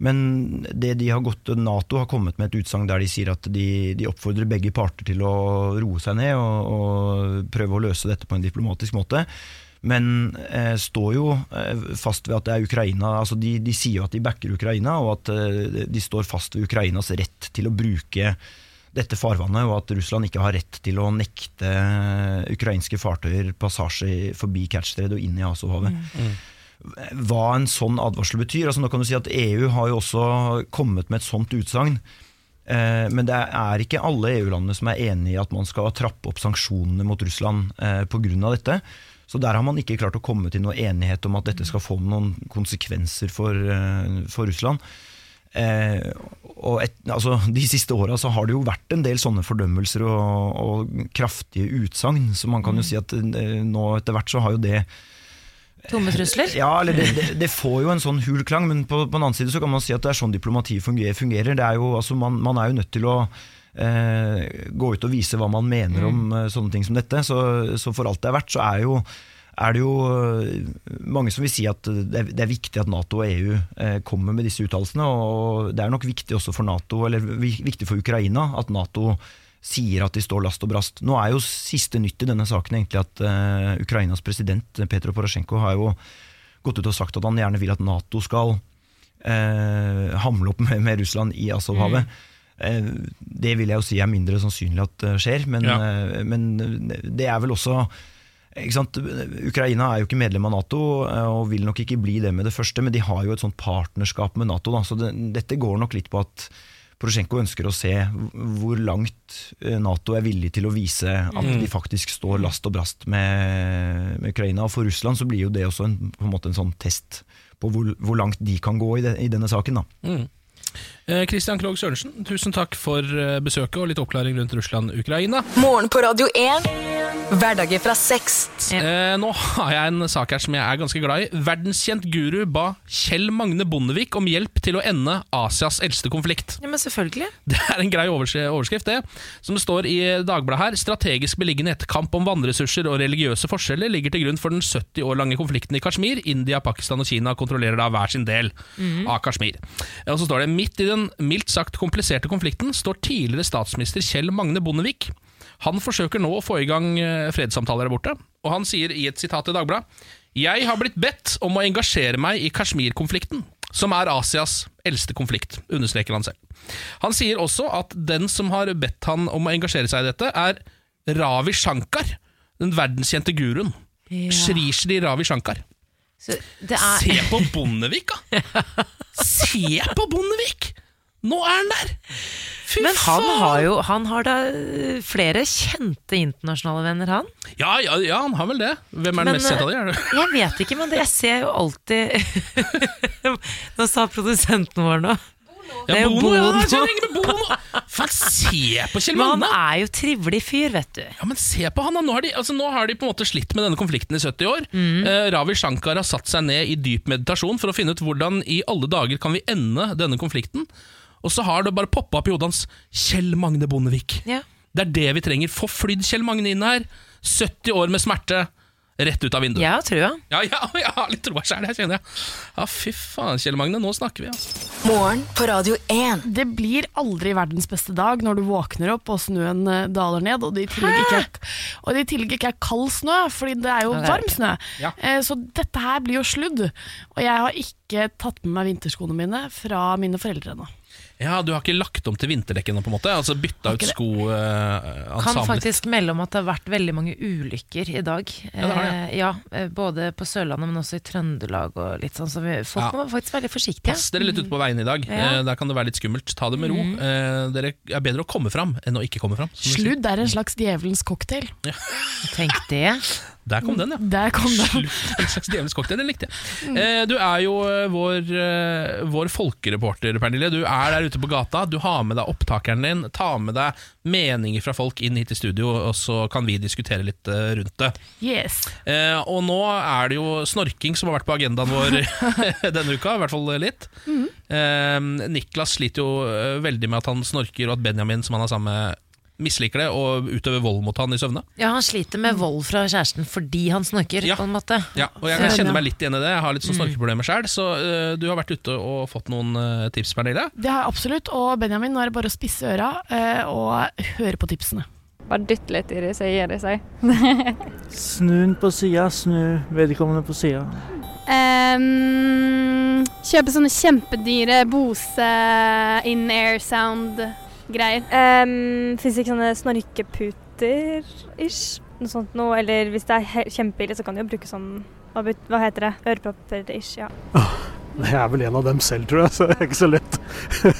S10: Men det de har gått, Nato har kommet med et utsagn der de sier at de, de oppfordrer begge parter til å roe seg ned og, og prøve å løse dette på en diplomatisk måte. Men eh, står jo eh, fast ved at det er Ukraina altså de, de sier jo at de backer Ukraina, og at eh, de står fast ved Ukrainas rett til å bruke dette farvannet, og at Russland ikke har rett til å nekte ukrainske fartøyer passasje forbi Kertsjstred og inn i Azovhavet. Hva en sånn advarsel betyr altså Nå kan du si at EU har jo også kommet med et sånt utsagn. Eh, Men det er ikke alle EU-landene som er enig i at man skal trappe opp sanksjonene mot Russland eh, pga. dette. Så der har man ikke klart å komme til noe enighet om at dette skal få noen konsekvenser for, eh, for Russland. Eh, og et, altså, de siste åra har det jo vært en del sånne fordømmelser og, og kraftige utsagn, så man kan jo si at eh, nå etter hvert så har jo det
S2: Tomme trusler?
S10: ja, eller det, det, det får jo en sånn hul klang, men på, på den annen side så kan man si at det er sånn diplomatiet fungerer. Det er jo, altså, man, man er jo nødt til å gå ut og vise hva man mener om eh, sånne ting som dette. Så, så for alt det er verdt, så er, jo, er det jo eh, mange som vil si at det er, det er viktig at Nato og EU eh, kommer med disse uttalelsene. Og det er nok viktig også for Nato, eller viktig for Ukraina, at Nato sier at de står last og brast. Nå er jo siste nytt i denne saken egentlig at eh, Ukrainas president eh, Petro Porosjenko har jo gått ut og sagt at han gjerne vil at Nato skal eh, hamle opp med, med Russland i Asovhavet Eh, det vil jeg jo si er mindre sannsynlig at det skjer, men,
S1: Ja.
S10: eh, men det er vel også ikke sant? Ukraina er jo ikke medlem av Nato eh, og vil nok ikke bli det med det første, men de har jo et sånt partnerskap med Nato. Da, så det, dette går nok litt på at Porosjenko ønsker å se hvor langt eh, Nato er villig til å vise at de faktisk står last og brast med, med Ukraina. Og for Russland så blir jo det også en, på en en sånn test på hvor, hvor langt de kan gå i, det, i denne saken. da.
S1: Eh, Christian Krogh Sørensen, tusen takk for eh, besøket og litt oppklaring rundt Russland-Ukraina.
S3: Morgen på Radio 1. Hverdager fra seks.
S1: Eh, nå har jeg en sak her som jeg er ganske glad i. Verdenskjent guru ba Kjell Magne Bondevik om hjelp til å ende Asias eldste konflikt.
S2: Ja, men selvfølgelig.
S1: Det er en grei overskrift, det. Som det står i Dagbladet her. Strategisk beliggenhet, kamp om vannressurser og religiøse forskjeller ligger til grunn for den 70 år lange konflikten i Kashmir. India, Pakistan og Kina kontrollerer da hver sin del av Kashmir. Og så står det midt i den mildt sagt kompliserte konflikten står tidligere statsminister Kjell Magne Bondevik. Han forsøker nå å få i gang eh, fredssamtaler der borte, og han sier i et sitat i Dagbladet Jeg har blitt bedt om å engasjere meg i Kashmir-konflikten, som er Asias eldste konflikt, understreker han selv. Han sier også at den som har bedt han om å engasjere seg i dette, er Ravi Shankar, den verdenskjente guruen.
S2: Ja.
S1: Shri Shri Ravi Shankar.
S2: Er,
S1: Se på Bondevik, da! Se på Bondevik! Nå er han der! Fy
S2: men han
S1: faen!
S2: har jo han har da eh, flere kjente internasjonale venner, han.
S1: Ja, ja, ja, han har vel det. Hvem er den
S2: Men,
S1: mest sett av de? Er det?
S2: Jeg vet ikke, men det, jeg ser jo alltid Nå sa produsenten vår nå. Det er
S1: Ja,
S2: jo
S1: Bono, ja,
S2: Bono.
S1: jeg med Bono! Faen, se på Kjell
S2: Men han er jo trivelig fyr, vet du.
S1: Ja, men se på han. Nå har, de, altså, nå har de på en måte slitt med denne konflikten i 70 år.
S2: Mm.
S1: Eh, Ravi Shankar har satt seg ned i dyp meditasjon for å finne ut hvordan i alle dager kan vi ende denne konflikten. Og så har det bare poppa opp i hodet hans Kjell Magne Bondevik.
S2: Ja.
S1: Det er det vi trenger. Få flydd Kjell Magne inn her. 70 år med smerte. Rett ut av vinduet.
S2: Ja, tror jeg.
S1: Ja, ja, jeg har litt troa sjæl, jeg kjenner jeg. Ja, fy faen, Kjell Magne, nå snakker vi, altså.
S3: Morgen på Radio 1.
S11: Det blir aldri verdens beste dag når du våkner opp og snøen eh, daler ned, og det i tillegg ikke er, og det i tillegg ikke er kald snø, fordi det er jo
S2: det er
S11: varm snø.
S1: Ja.
S11: Eh, Så dette her blir jo sludd. Og jeg har ikke tatt med meg vinterskoene mine fra mine foreldre ennå.
S1: Ja, du har ikke lagt om til vinterdekk ennå, på en måte? Altså bytta ut
S11: ikke
S1: sko uh,
S2: Kan faktisk melde om at det har vært veldig mange ulykker i dag.
S1: Ja, det har det.
S2: Eh, ja, eh, både på Sørlandet, men også i Trøndelag og litt sånn. Så vi, folk
S1: Ja.
S2: må faktisk være forsiktige.
S1: Pass dere litt ute på veien i dag.
S2: Ja.
S1: Eh, der kan det være litt skummelt. Ta det med ro. Eh, dere er bedre å komme fram enn å ikke komme fram.
S11: Sludd er en slags djevelens cocktail.
S2: Tenk det.
S1: Der kom den, ja.
S11: Der kom den.
S1: Djevelsk cocktail, den likte jeg. Eh, du er jo eh, vår, eh, vår folkereporter, Pernille. Du er der ute på gata. Du har med deg opptakeren din. Ta med deg meninger fra folk inn hit i studio, og så kan vi diskutere litt rundt det.
S11: Yes.
S1: Og nå er det jo snorking som har vært på agendaen vår denne uka, i hvert fall litt. Eh, Niklas sliter jo veldig med at han snorker, og at Benjamin, som han er sammen med, misliker det og utøver vold mot han i søvne.
S2: Ja, han sliter med vold fra kjæresten fordi han snorker,
S1: Ja.
S2: på en måte.
S1: Ja, og jeg kan kjenne meg litt igjen i det. Jeg har litt sånn snorkeproblemer sjøl, så uh, du har vært ute og fått noen uh, tips, Pernille.
S11: Det har jeg absolutt. Og Benjamin, nå er det bare å spisse øra uh, og høre på tipsene.
S6: Bare dytt litt i det, så gir det seg.
S12: Snu den på sida, snu vedkommende på sida.
S6: Um, kjøpe sånne kjempedyre Bose in-air sound-greier.
S13: Um, Fins det ikke sånne snorkeputer-ish? Noe sånt noe, eller hvis det er kjempeille, så kan du jo bruke sånn Hva, hva heter det? Ørepropper-ish, ja.
S12: Jeg er vel en av dem selv, tror jeg, så det er ikke så lett.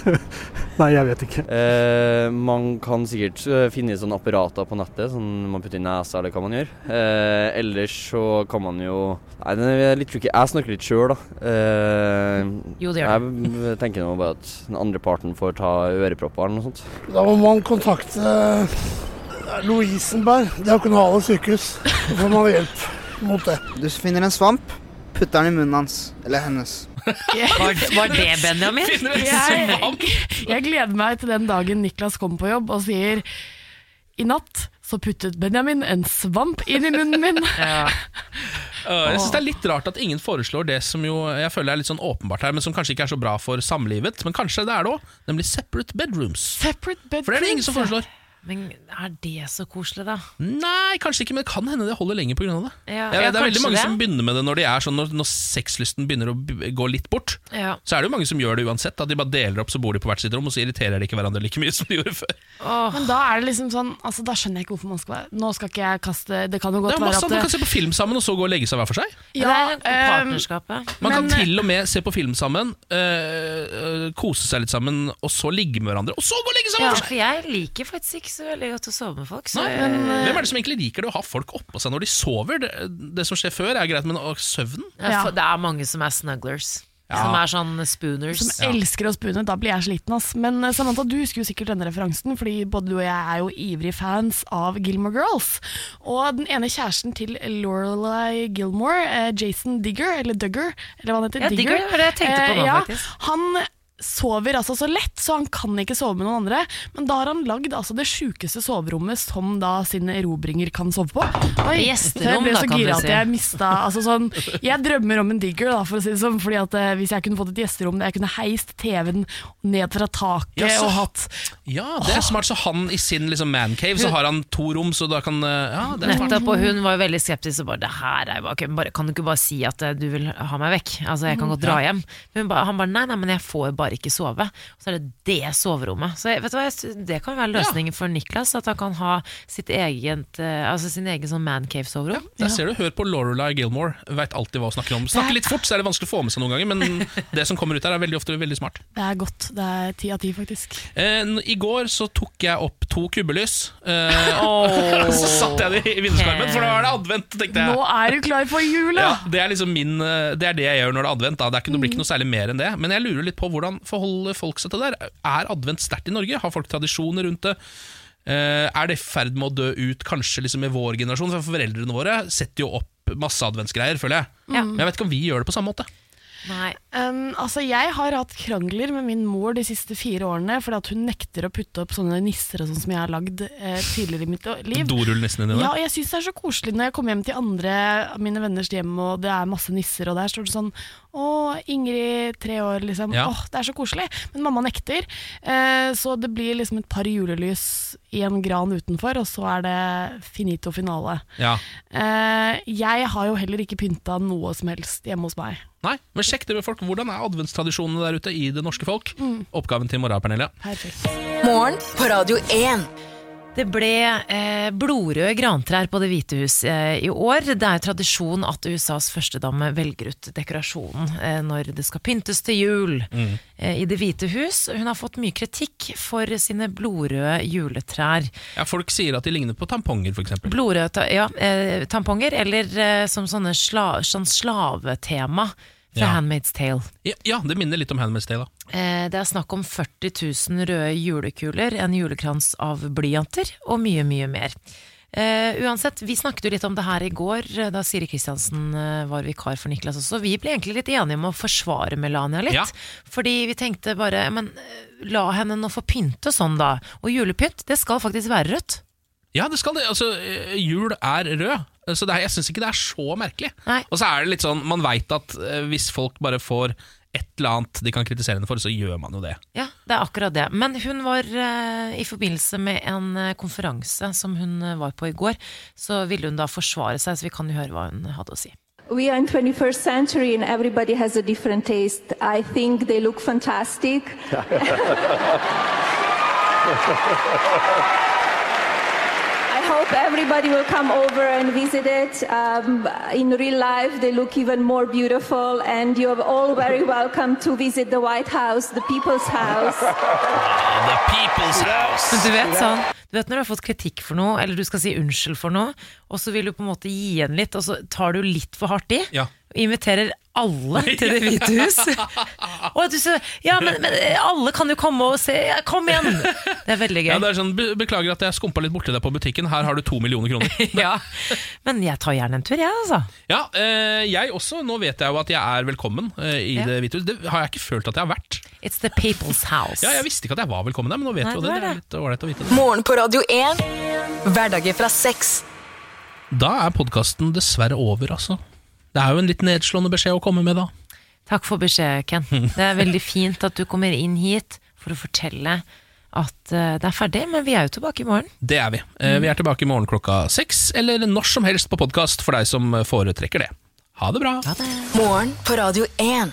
S12: Nei, jeg vet ikke.
S14: Eh, man kan sikkert eh, finne sånne apparater på nettet, sånn man putter i nesa eller hva man gjør. Eh, ellers så kan man jo Nei, det er litt tricky. Jeg snakker litt sjøl, da. Eh,
S2: Jo, det gjør
S14: Jeg tenker nå bare at den andre parten får ta ørepropper eller noe sånt.
S12: Da må man kontakte eh, Lovisenberg, Diakonale sykehus. Så får man hjelp mot det.
S15: Du finner en svamp, putter den i munnen hans, eller hennes.
S2: Var, var det Benjamin?
S11: Jeg, jeg gleder meg til den dagen Niklas kommer på jobb og sier i natt så puttet Benjamin en svamp inn i munnen min.
S1: Uh, jeg synes Det er litt rart at ingen foreslår det som jo jeg føler er litt sånn åpenbart her, men som kanskje ikke er så bra for samlivet. Men kanskje det er det òg, nemlig separate bedrooms.
S11: Separate bedrooms.
S1: For det er det ingen som foreslår.
S2: Men er det så koselig, da?
S1: Nei, kanskje ikke, men det kan hende det holder lenger pga. det.
S2: Ja, ja,
S1: det er veldig mange
S2: det.
S1: som begynner med det når de er sånn Når, når sexlysten begynner å gå litt bort.
S2: Ja.
S1: Så er det jo mange som gjør det uansett. Da. de bare deler opp, så bor de på hvert sitt rom, og så irriterer de ikke hverandre like mye som de gjorde før.
S11: Men da er det liksom sånn altså, Da skjønner jeg ikke hvorfor man skal være Nå skal ikke jeg kaste Det kan jo godt
S1: Det
S11: er
S1: er
S11: være
S1: masse
S11: at
S1: Man kan se på film sammen, og så gå og legge seg hver for seg.
S11: Ja,
S2: det er
S11: ehm,
S2: partnerskapet.
S1: Man kan til og med se på film sammen, øh, øh, kose seg litt sammen, og så ligge med hverandre, og så gå og legge seg
S2: Ja,
S1: hver for seg!
S2: for jeg liker faktisk ikke så veldig godt å sove med folk. Så
S1: Nei,
S2: jeg-
S1: Hvem er det som egentlig liker det å ha folk oppå seg når de sover? Det, det som skjer før, er greit, men søvnen?
S2: Ja, Det er mange som er snugglers.
S1: Ja.
S2: Som er sånn spooners.
S11: Som elsker å spune. Da blir jeg sliten, ass. Men eh, Samantha, du husker jo sikkert denne referansen, fordi både du og jeg er jo ivrige fans av Gilmore Girls. Og den ene kjæresten til Lorelei Gilmore, eh, Jason Digger, eller Dugger, eller hva han heter.
S2: Ja, Digger Digger det jeg tenkte på nå,
S11: Eh, ja,
S2: faktisk.
S11: Han sover altså så lett, så han kan ikke sove med noen andre. Men da har han lagd altså det sjukeste soverommet som da sine erobringer kan sove på. Oi,
S2: Gjesterom,
S11: jeg ble
S2: da,
S11: så
S2: kan du
S11: gira at
S2: si.
S11: jeg mista altså sånn, Jeg drømmer om en digger, da, for å si det sånn. Fordi at eh, Hvis jeg kunne fått et gjesterom der jeg kunne heist TV-en ned fra taket
S1: Ja, så-
S11: og hatt
S1: Ja, det er smart. Så han i sin liksom mancave, så har han to rom, så da kan øh, Ja, det er smart.
S2: Nettopp, og hun var jo veldig skeptisk og bare, det her er jo bare, bare, Kan du ikke bare si at eh, du vil ha meg vekk? Altså, jeg kan godt dra hjem. Men hun ba, han bare nei, nei, men jeg får bare ikke sove. Og så er det det soverommet. Så vet du hva, det kan være løsningen for Niklas, at han kan ha sitt eget, eh, altså sin egen sånn mancave-soverom.
S1: Der ser du, Hør på Lorelai Gilmore, veit alltid hva hun snakker om. Snakker litt fort, så er det vanskelig å få med seg noen ganger, men det som kommer ut her, er veldig ofte veldig smart.
S11: Det er godt. Det er ti av ti, faktisk.
S1: Eh, I går så tok jeg opp to kubbelys. Eh, så satte jeg det i vinduskarmen, for da var det advent, tenkte jeg.
S11: Nå er du klar for jula!
S1: Ja, det er liksom min eh, Det er det jeg gjør når det er advent. Da. Det, er ikke, det blir ikke noe særlig mer enn det. Men jeg lurer litt på hvordan forholder folk seg til det der. Er advent sterkt i Norge? Har folk tradisjoner rundt det? Eh, er det i ferd med å dø ut, kanskje liksom i vår generasjon? For foreldrene våre setter jo opp masse adventsgreier, føler jeg.
S2: Ja.
S1: Men jeg vet ikke om vi gjør det på samme måte.
S2: Nei,
S11: Um, altså Jeg har hatt krangler med min mor de siste fire årene fordi at hun nekter å putte opp sånne nisser og sånn som jeg har lagd eh, tidligere i mitt liv.
S1: Dorullnissene dine?
S11: Ja, og jeg syns det er så koselig når jeg kommer hjem til andre av mine venners hjem og det er masse nisser, og der står det sånn Å, Ingrid, tre år, liksom.
S1: Ja.
S11: Åh, det er så koselig. Men mamma nekter. Eh, så det blir liksom et par julelys i en gran utenfor, og så er det finito finale.
S1: Ja.
S11: Eh, jeg har jo heller ikke pynta noe som helst hjemme hos meg.
S1: Nei, men sjekk det med folk. Hvordan er adventstradisjonene der ute i det norske folk?
S11: Mm.
S1: Oppgaven til morgenen, Pernille.
S11: Perfekt.
S3: Morgen på Radio 1.
S2: Det ble eh, blodrøde grantrær på Det hvite hus eh, i år. Det er tradisjon at USAs førstedame velger ut dekorasjonen eh, når det skal pyntes til jul
S1: Mm.
S2: eh, i Det hvite hus. Hun har fått mye kritikk for sine blodrøde juletrær.
S1: Ja, Folk sier at de ligner på tamponger, f.eks.
S2: Blodrøde ta ja, eh, tamponger, eller eh, som sånne sla sånn slavetema fra
S1: Ja.
S2: Handmaid's Tale.
S1: Ja, ja, det minner litt om Handmaid's Tale. da.
S2: Eh, Det er snakk om 40 000 røde julekuler, en julekrans av blyanter og mye, mye mer. Uh, uansett, Vi snakket jo litt om det her i går, eh, da Siri Kristiansen var vikar for Niklas også. Vi ble egentlig litt enige om å forsvare Melania litt.
S1: Ja.
S2: Fordi vi tenkte bare men la henne nå få pynte sånn, da. Og julepynt, det skal faktisk være rødt.
S1: Ja, det skal det. Altså, jul er rød. Så det er, jeg syns ikke det er så merkelig.
S2: Nei.
S1: Og så er det litt sånn, man veit at hvis folk bare får et eller annet de kan kritisere henne for, så gjør man jo det.
S2: Ja, det er akkurat det. Men hun var eh, i forbindelse med en eh, konferanse som hun eh, var på i går, så ville hun da forsvare seg, så vi kan jo høre hva hun hadde å si.
S16: We are in 21st century and everybody has a different taste. I think they look fantastic. Hope everybody will come over and visit it. Um, in real life, they look even more beautiful, and you're all very welcome to visit the White House, the People's House.
S1: The People's House!
S2: Men du vet sånn Du vet når du har fått kritikk for noe, eller du skal si unnskyld for noe, og så vil du på en måte gi igjen litt, og så tar du litt for hardt i.
S1: Ja.
S2: Inviterer alle til Det hvite hus. og at du så, ja, men, men alle kan jo komme og se. Ja, Kom igjen! Det er veldig gøy.
S1: Ja, det er sånn, be Beklager at jeg skumpa litt borti deg på butikken. Her har du to millioner kroner.
S2: ja. Men jeg tar gjerne en tur, jeg, altså.
S1: Ja, eh, jeg også. Nå vet jeg jo at jeg er velkommen eh, i
S2: Ja.
S1: Det hvite hus. Det har jeg ikke følt at jeg har vært.
S2: It's the people's house.
S1: Ja, Jeg visste ikke at jeg var velkommen der, men nå vet
S2: Nei,
S1: jo
S2: du
S1: det. Det er litt ålreit å vite det.
S3: Morgen på Radio 1. Hverdager fra sex.
S1: Da er podkasten dessverre over, altså. Det er jo en litt nedslående beskjed å komme med, da.
S2: Takk for beskjed, Ken. Det er veldig fint at du kommer inn hit for å fortelle at eh, det er ferdig, men vi er jo tilbake i morgen.
S1: Det er vi. Eh, Vi er tilbake i morgen klokka seks, eller når som helst på podkast for deg som foretrekker det. Ha det bra.
S3: Morgen på Radio 1.